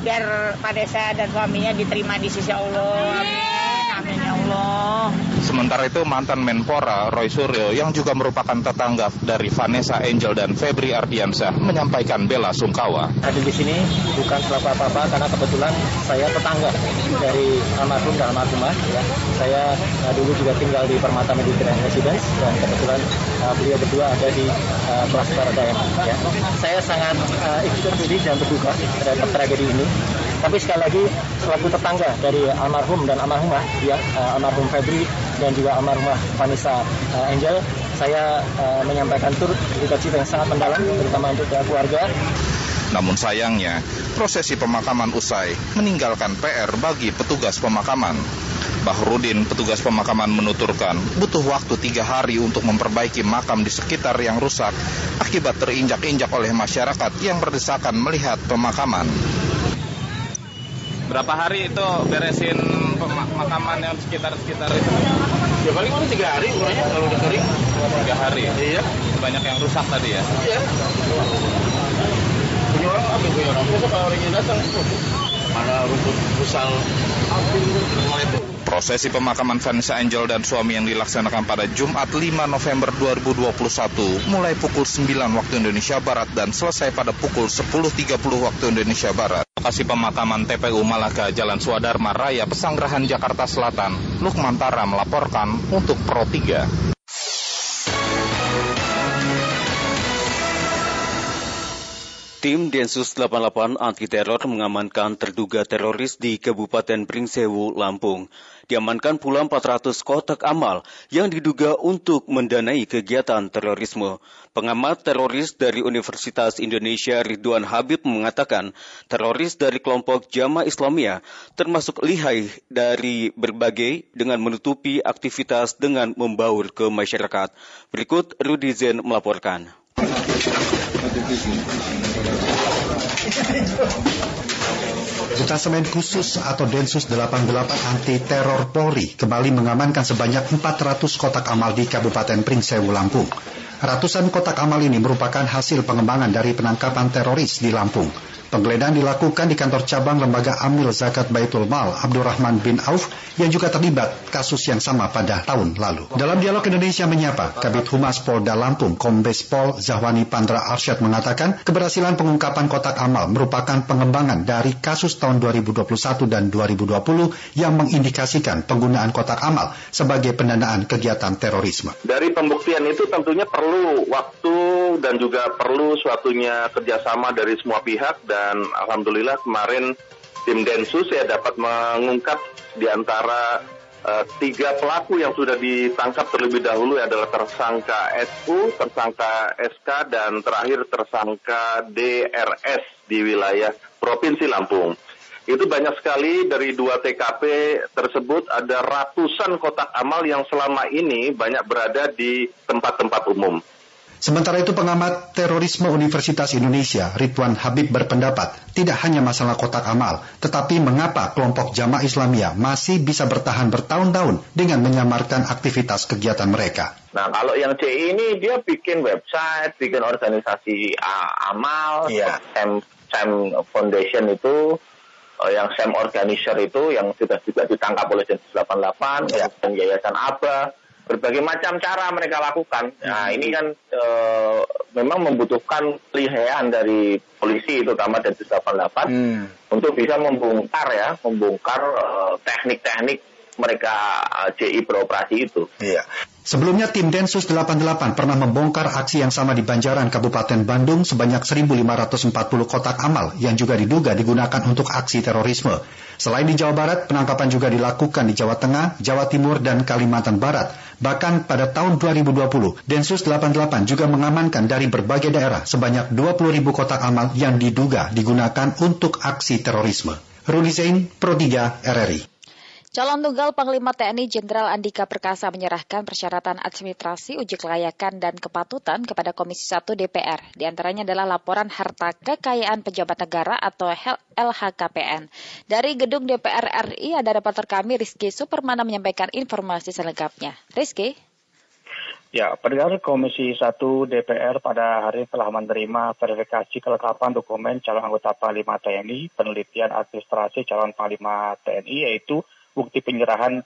biar Pak Desa dan suaminya diterima di sisi Allah. Amin. Amin ya Allah. Sementara itu mantan Menpora Roy Suryo yang juga merupakan tetangga dari Vanessa Angel dan Febri Ardiansyah menyampaikan bela sungkawa. Ada di sini bukan selaku apa-apa karena kebetulan saya tetangga dari almarhum dan almarhumah. Ya. Saya uh, dulu juga tinggal di Permata Mediterranean Residence dan kebetulan uh, beliau berdua ada di uh, kelas Paradise. Ya. Saya sangat uh, ikut sedih dan berduka terhadap tragedi ini. Tapi sekali lagi selaku tetangga dari almarhum dan almarhumah, ya uh, almarhum Febri dan juga almarhumah Vanessa uh, Angel, saya uh, menyampaikan turut duka cita yang sangat mendalam, terutama untuk keluarga. Namun sayangnya, prosesi pemakaman usai meninggalkan PR bagi petugas pemakaman. Bahrudin, petugas pemakaman menuturkan butuh waktu tiga hari untuk memperbaiki makam di sekitar yang rusak akibat terinjak-injak oleh masyarakat yang berdesakan melihat pemakaman. Berapa hari itu beresin pemakaman yang sekitar-sekitar itu? Ya paling mana tiga hari kurangnya kalau udah kering. Tiga hari. Iya. Banyak yang rusak tadi ya? Iya. Prosesi pemakaman Vanessa Angel dan suami yang dilaksanakan pada Jumat 5 November 2021 mulai pukul 9 waktu Indonesia Barat dan selesai pada pukul 10.30 waktu Indonesia Barat. Lokasi pemakaman TPU Malaka Jalan Swadharma Raya Pesanggerahan Jakarta Selatan, Lukman Tara melaporkan untuk Pro 3. Tim Densus 88 anti teror mengamankan terduga teroris di Kabupaten Pringsewu, Lampung. Diamankan pula 400 kotak amal yang diduga untuk mendanai kegiatan terorisme. Pengamat teroris dari Universitas Indonesia Ridwan Habib mengatakan teroris dari kelompok Jamaah Islamiyah termasuk lihai dari berbagai dengan menutupi aktivitas dengan membaur ke masyarakat. Berikut Rudi Zen melaporkan. Detasemen khusus atau Densus 88 anti teror Polri kembali mengamankan sebanyak 400 kotak amal di Kabupaten Pringsewu, Lampung. Ratusan kotak amal ini merupakan hasil pengembangan dari penangkapan teroris di Lampung. Penggeledahan dilakukan di kantor cabang Lembaga Amil Zakat Baitul Mal Abdurrahman bin Auf yang juga terlibat kasus yang sama pada tahun lalu. Dalam dialog Indonesia Menyapa, Kabit Humas Polda Lampung Kombes Pol Zahwani Pandra Arsyad mengatakan keberhasilan pengungkapan kotak amal merupakan pengembangan dari kasus tahun 2021 dan 2020 yang mengindikasikan penggunaan kotak amal sebagai pendanaan kegiatan terorisme. Dari pembuktian itu tentunya perlu waktu dan juga perlu suatunya kerjasama dari semua pihak dan alhamdulillah kemarin tim Densus ya dapat mengungkap di antara uh, tiga pelaku yang sudah ditangkap terlebih dahulu adalah tersangka SU, tersangka SK, dan terakhir tersangka DRS di wilayah Provinsi Lampung. Itu banyak sekali dari dua TKP tersebut ada ratusan kotak amal yang selama ini banyak berada di tempat-tempat umum. Sementara itu pengamat terorisme Universitas Indonesia, Ridwan Habib berpendapat, tidak hanya masalah kotak amal, tetapi mengapa kelompok jamaah Islamia masih bisa bertahan bertahun-tahun dengan menyamarkan aktivitas kegiatan mereka. Nah, kalau yang CI ini dia bikin website, bikin organisasi uh, amal, yeah. Sam, Sam Foundation itu, yang Sam Organizer itu, yang sudah juga ditangkap oleh Densus 88, yeah. dan Yayasan ABA, berbagai macam cara mereka lakukan. Nah hmm. ini kan e, memang membutuhkan pelihaian dari polisi terutama Densus 88 hmm. untuk bisa membongkar ya, membongkar eh, teknik-teknik mereka CI beroperasi itu. Iya. Sebelumnya tim Densus 88 pernah membongkar aksi yang sama di Banjaran, Kabupaten Bandung sebanyak 1.540 kotak amal yang juga diduga digunakan untuk aksi terorisme. Selain di Jawa Barat, penangkapan juga dilakukan di Jawa Tengah, Jawa Timur, dan Kalimantan Barat. Bahkan pada tahun 2020, Densus 88 juga mengamankan dari berbagai daerah sebanyak 20.000 kotak amal yang diduga digunakan untuk aksi terorisme. Ruli Zain, Pro 3, RRI. Calon Tunggal Panglima TNI Jenderal Andika Perkasa menyerahkan persyaratan administrasi uji kelayakan dan kepatutan kepada Komisi 1 DPR. Di antaranya adalah laporan harta kekayaan pejabat negara atau LHKPN. Dari gedung DPR RI ada reporter kami Rizky Supermana menyampaikan informasi selengkapnya. Rizky? Ya, pendengar Komisi 1 DPR pada hari telah menerima verifikasi kelengkapan dokumen calon anggota Panglima TNI, penelitian administrasi calon Panglima TNI yaitu bukti penyerahan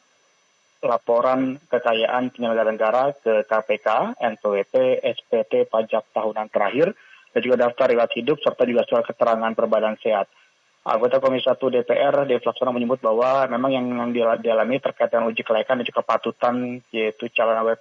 laporan kekayaan penyelenggara negara ke KPK, NPWP, SPT, pajak tahunan terakhir, dan juga daftar riwayat hidup, serta juga surat keterangan berbadan sehat. Anggota Komisi 1 DPR, Dev Laksono menyebut bahwa memang yang, dialami terkait dengan uji kelayakan dan juga patutan, yaitu calon awet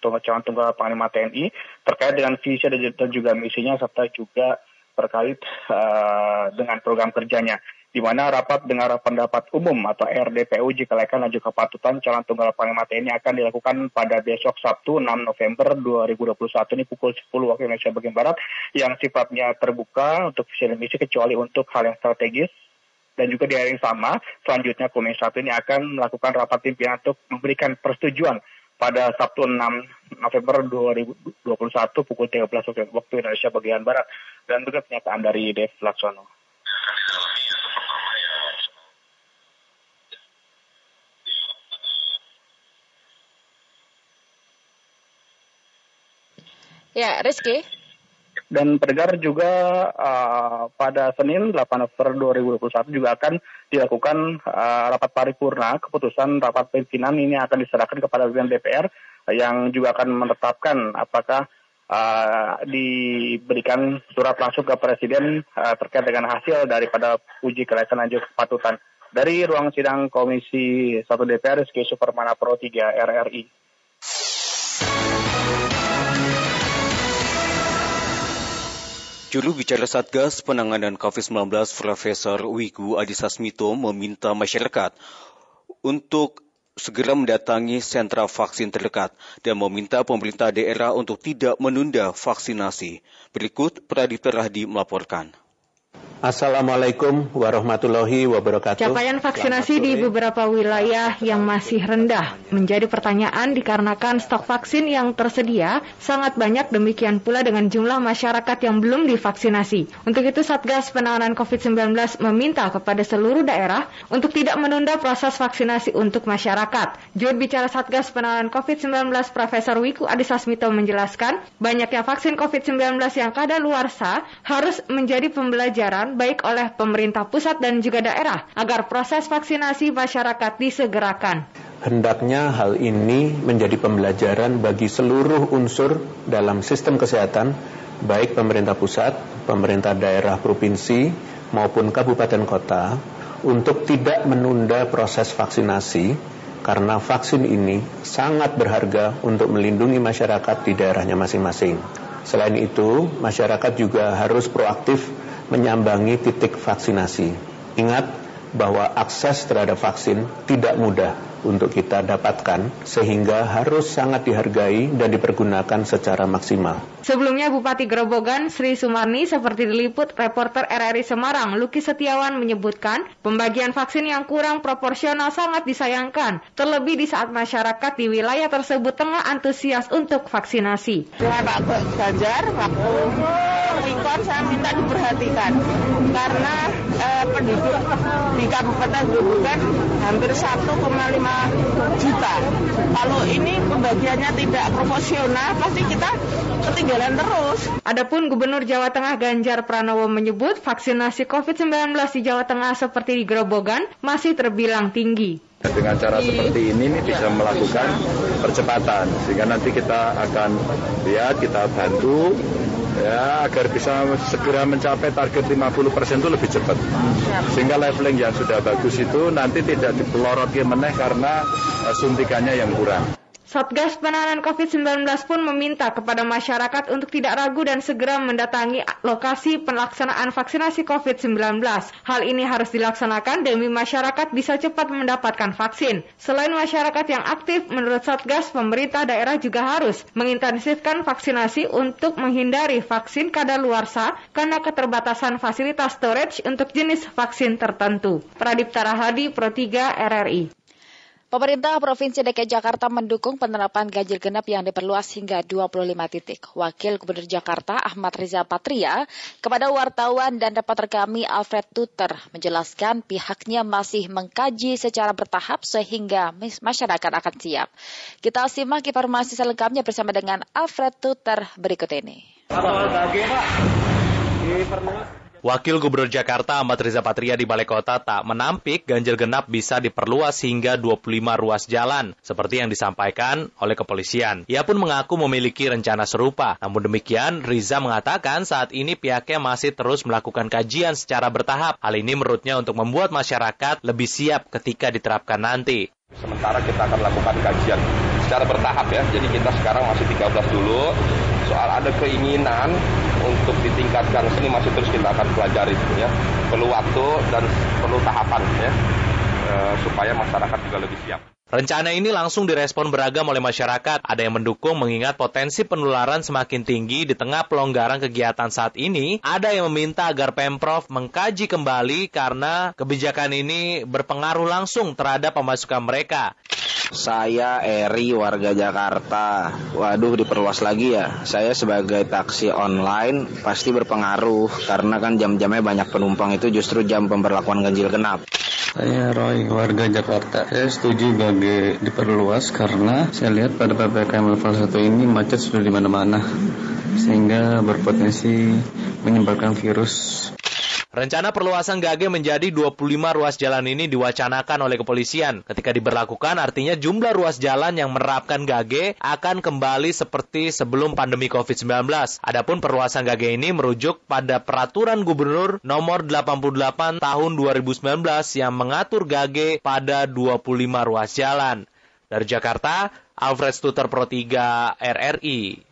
calon tunggal Panglima TNI, terkait dengan visi dan juga misinya, serta juga terkait uh, dengan program kerjanya di mana rapat dengar pendapat umum atau RDPU jika dan juga kepatutan calon tunggal panglima TNI akan dilakukan pada besok Sabtu 6 November 2021 ini pukul 10 waktu Indonesia bagian Barat yang sifatnya terbuka untuk visi dan misi kecuali untuk hal yang strategis dan juga di hari yang sama selanjutnya Komisi 1 ini akan melakukan rapat pimpinan untuk memberikan persetujuan pada Sabtu 6 November 2021 pukul 13 waktu Indonesia bagian Barat dan juga pernyataan dari Dev Laksono. Ya, Rizky. Dan pendengar juga uh, pada Senin 8 November 2021 juga akan dilakukan uh, rapat paripurna. Keputusan rapat pimpinan ini akan diserahkan kepada pimpinan DPR yang juga akan menetapkan apakah uh, diberikan surat langsung ke Presiden uh, terkait dengan hasil daripada uji kelayakan dan kepatutan. Dari ruang sidang Komisi 1 DPR, Rizky Supermana Pro 3 RRI. Juru bicara Satgas Penanganan COVID-19 Profesor Wigu Adhisa Smito meminta masyarakat untuk segera mendatangi sentra vaksin terdekat dan meminta pemerintah daerah untuk tidak menunda vaksinasi. Berikut Pradipta Rahdi melaporkan. Assalamualaikum warahmatullahi wabarakatuh. Capaian vaksinasi di beberapa wilayah yang masih rendah menjadi pertanyaan dikarenakan stok vaksin yang tersedia sangat banyak demikian pula dengan jumlah masyarakat yang belum divaksinasi. Untuk itu Satgas Penanganan COVID-19 meminta kepada seluruh daerah untuk tidak menunda proses vaksinasi untuk masyarakat. Juru bicara Satgas Penanganan COVID-19 Profesor Wiku Adhisa Smito menjelaskan, banyaknya vaksin COVID-19 yang kadaluarsa harus menjadi pembelajaran baik oleh pemerintah pusat dan juga daerah agar proses vaksinasi masyarakat disegerakan. Hendaknya hal ini menjadi pembelajaran bagi seluruh unsur dalam sistem kesehatan, baik pemerintah pusat, pemerintah daerah provinsi, maupun kabupaten kota, untuk tidak menunda proses vaksinasi karena vaksin ini sangat berharga untuk melindungi masyarakat di daerahnya masing-masing. Selain itu, masyarakat juga harus proaktif menyambangi titik vaksinasi. Ingat bahwa akses terhadap vaksin tidak mudah untuk kita dapatkan sehingga harus sangat dihargai dan dipergunakan secara maksimal. Sebelumnya Bupati Grobogan Sri Sumarni seperti diliput reporter RRI Semarang Luki Setiawan menyebutkan pembagian vaksin yang kurang proporsional sangat disayangkan terlebih di saat masyarakat di wilayah tersebut tengah antusias untuk vaksinasi. Dengan Pak Ganjar, Pak Rikon saya minta diperhatikan karena eh, penduduk di Kabupaten Grobogan hampir 1,5 juta. Kalau ini pembagiannya tidak proporsional, pasti kita ketinggalan terus. Adapun Gubernur Jawa Tengah Ganjar Pranowo menyebut vaksinasi COVID-19 di Jawa Tengah seperti di Grobogan masih terbilang tinggi. Dengan cara seperti ini, ini bisa melakukan percepatan sehingga nanti kita akan lihat kita bantu ya agar bisa segera mencapai target 50 persen itu lebih cepat. Sehingga leveling yang sudah bagus itu nanti tidak dipeloroti meneh karena uh, suntikannya yang kurang. Satgas Penanganan COVID-19 pun meminta kepada masyarakat untuk tidak ragu dan segera mendatangi lokasi pelaksanaan vaksinasi COVID-19. Hal ini harus dilaksanakan demi masyarakat bisa cepat mendapatkan vaksin. Selain masyarakat yang aktif, menurut Satgas, pemerintah daerah juga harus mengintensifkan vaksinasi untuk menghindari vaksin kadaluarsa karena keterbatasan fasilitas storage untuk jenis vaksin tertentu. Pradipta Rahadi, Pro 3 RRI. Pemerintah Provinsi DKI Jakarta mendukung penerapan ganjil genap yang diperluas hingga 25 titik. Wakil Gubernur Jakarta Ahmad Riza Patria kepada wartawan dan reporter kami Alfred Tuter menjelaskan pihaknya masih mengkaji secara bertahap sehingga masyarakat akan siap. Kita simak informasi selengkapnya bersama dengan Alfred Tuter berikut ini. Wakil Gubernur Jakarta Ahmad Riza Patria di Balai Kota tak menampik ganjil genap bisa diperluas hingga 25 ruas jalan, seperti yang disampaikan oleh kepolisian. Ia pun mengaku memiliki rencana serupa. Namun demikian, Riza mengatakan saat ini pihaknya masih terus melakukan kajian secara bertahap. Hal ini menurutnya untuk membuat masyarakat lebih siap ketika diterapkan nanti. Sementara kita akan lakukan kajian secara bertahap ya. Jadi kita sekarang masih 13 dulu. Soal ada keinginan untuk ditingkatkan sini masih terus kita akan pelajari ya. Perlu waktu dan perlu tahapan ya. E, supaya masyarakat juga lebih siap. Rencana ini langsung direspon beragam oleh masyarakat. Ada yang mendukung mengingat potensi penularan semakin tinggi di tengah pelonggaran kegiatan saat ini. Ada yang meminta agar Pemprov mengkaji kembali karena kebijakan ini berpengaruh langsung terhadap pemasukan mereka. Saya Eri warga Jakarta. Waduh diperluas lagi ya. Saya sebagai taksi online pasti berpengaruh karena kan jam-jamnya banyak penumpang itu justru jam pemberlakuan ganjil genap. Saya Roy, warga Jakarta. Saya setuju bagi diperluas karena saya lihat pada PPKM level 1 ini macet sudah di mana-mana sehingga berpotensi menyebarkan virus Rencana perluasan GAGE menjadi 25 ruas jalan ini diwacanakan oleh kepolisian. Ketika diberlakukan artinya jumlah ruas jalan yang menerapkan GAGE akan kembali seperti sebelum pandemi COVID-19. Adapun perluasan GAGE ini merujuk pada peraturan gubernur nomor 88 tahun 2019 yang mengatur GAGE pada 25 ruas jalan. Dari Jakarta, Alfred Stuter Pro 3 RRI.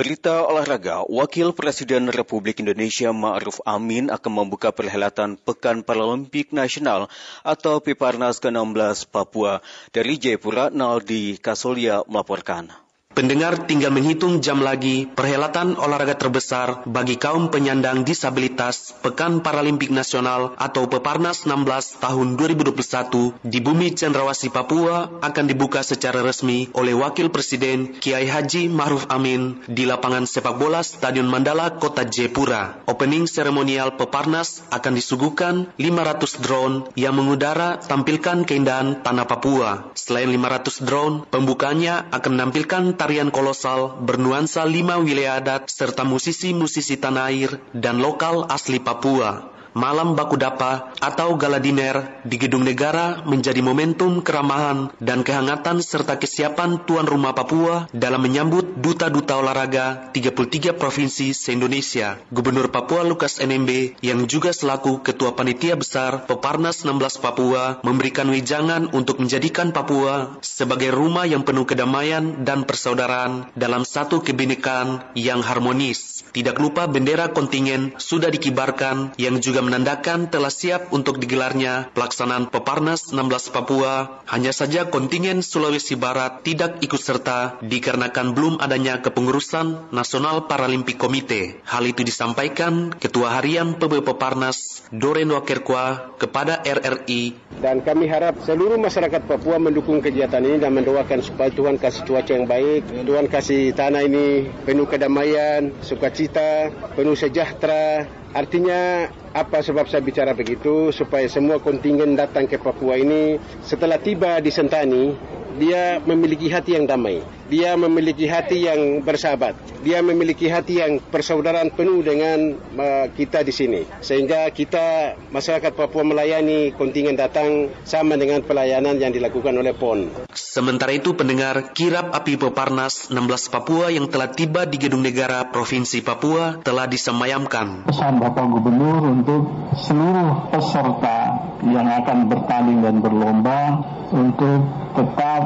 Berita olahraga, Wakil Presiden Republik Indonesia Ma'ruf Amin akan membuka perhelatan Pekan Paralimpik Nasional atau Piparnas ke-16 Papua. Dari Jayapura, Naldi Kasolia melaporkan. Pendengar tinggal menghitung jam lagi perhelatan olahraga terbesar bagi kaum penyandang disabilitas Pekan Paralimpik Nasional atau Peparnas 16 tahun 2021 di bumi Cendrawasih Papua akan dibuka secara resmi oleh Wakil Presiden Kiai Haji Maruf Amin di lapangan sepak bola Stadion Mandala Kota Jayapura. Opening seremonial Peparnas akan disuguhkan 500 drone yang mengudara tampilkan keindahan tanah Papua. Selain 500 drone, pembukanya akan menampilkan tarian kolosal bernuansa lima wilayah adat serta musisi-musisi tanah air dan lokal asli Papua. Malam baku dapa atau gala diner di Gedung Negara menjadi momentum keramahan dan kehangatan serta kesiapan tuan rumah Papua dalam menyambut duta-duta olahraga 33 provinsi se-Indonesia. Gubernur Papua Lukas NMB yang juga selaku Ketua Panitia Besar Peparnas 16 Papua memberikan wejangan untuk menjadikan Papua sebagai rumah yang penuh kedamaian dan persaudaraan dalam satu kebinekaan yang harmonis. Tidak lupa bendera kontingen sudah dikibarkan yang juga menandakan telah siap untuk digelarnya pelaksanaan Peparnas 16 Papua. Hanya saja kontingen Sulawesi Barat tidak ikut serta dikarenakan belum adanya kepengurusan Nasional Paralimpik Komite. Hal itu disampaikan Ketua Harian PB Peparnas Doren Wakerkwa kepada RRI. Dan kami harap seluruh masyarakat Papua mendukung kegiatan ini dan mendoakan supaya Tuhan kasih cuaca yang baik, Tuhan kasih tanah ini penuh kedamaian, sukacita, penuh sejahtera. Artinya apa sebab saya bicara begitu? Supaya semua kontingen datang ke Papua ini setelah tiba di Sentani, dia memiliki hati yang damai. Dia memiliki hati yang bersahabat. Dia memiliki hati yang persaudaraan penuh dengan uh, kita di sini. Sehingga kita masyarakat Papua melayani kontingen datang sama dengan pelayanan yang dilakukan oleh PON. Sementara itu pendengar kirap api Peparnas 16 Papua yang telah tiba di Gedung Negara Provinsi Papua telah disemayamkan. Pesan Bapak Gubernur untuk seluruh peserta yang akan bertanding dan berlomba untuk tetap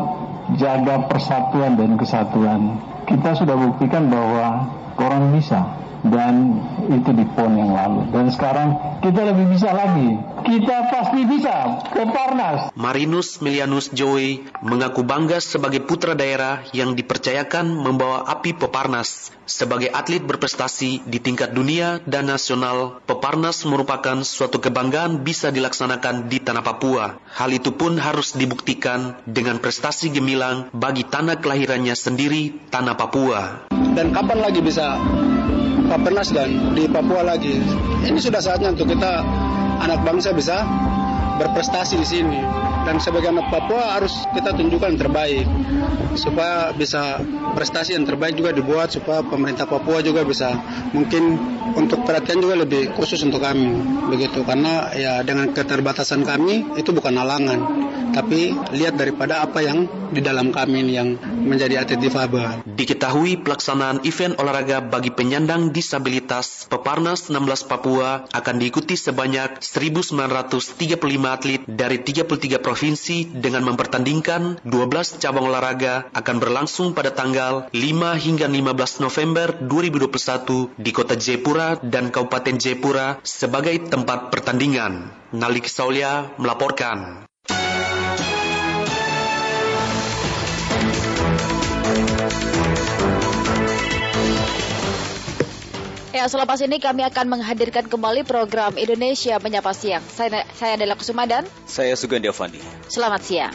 jaga persatuan dan kesatuan. Kita sudah buktikan bahwa orang bisa dan itu di PON yang lalu. Dan sekarang kita lebih bisa lagi. Kita pasti bisa. Peparnas. Marinus Milianus Joey mengaku bangga sebagai putra daerah yang dipercayakan membawa api Peparnas. Sebagai atlet berprestasi di tingkat dunia dan nasional, Peparnas merupakan suatu kebanggaan bisa dilaksanakan di tanah Papua. Hal itu pun harus dibuktikan dengan prestasi gemilang bagi tanah kelahirannya sendiri, tanah Papua. Dan kapan lagi bisa Papernas dan di Papua lagi. Ini sudah saatnya untuk kita anak bangsa bisa berprestasi di sini. Dan sebagai anak Papua harus kita tunjukkan yang terbaik supaya bisa prestasi yang terbaik juga dibuat supaya pemerintah Papua juga bisa mungkin untuk perhatian juga lebih khusus untuk kami begitu karena ya dengan keterbatasan kami itu bukan halangan tapi lihat daripada apa yang di dalam kami yang menjadi atlet difabel. Diketahui pelaksanaan event olahraga bagi penyandang disabilitas Peparnas 16 Papua akan diikuti sebanyak 1935 atlet dari 33 provinsi dengan mempertandingkan 12 cabang olahraga akan berlangsung pada tanggal 5 hingga 15 November 2021 di kota Jayapura dan Kabupaten Jayapura sebagai tempat pertandingan. Nalik Saulia melaporkan. Ya, selepas ini kami akan menghadirkan kembali program Indonesia Menyapa Siang. Saya, saya adalah Kusumadan. Saya Sugandi Avandi. Selamat siang.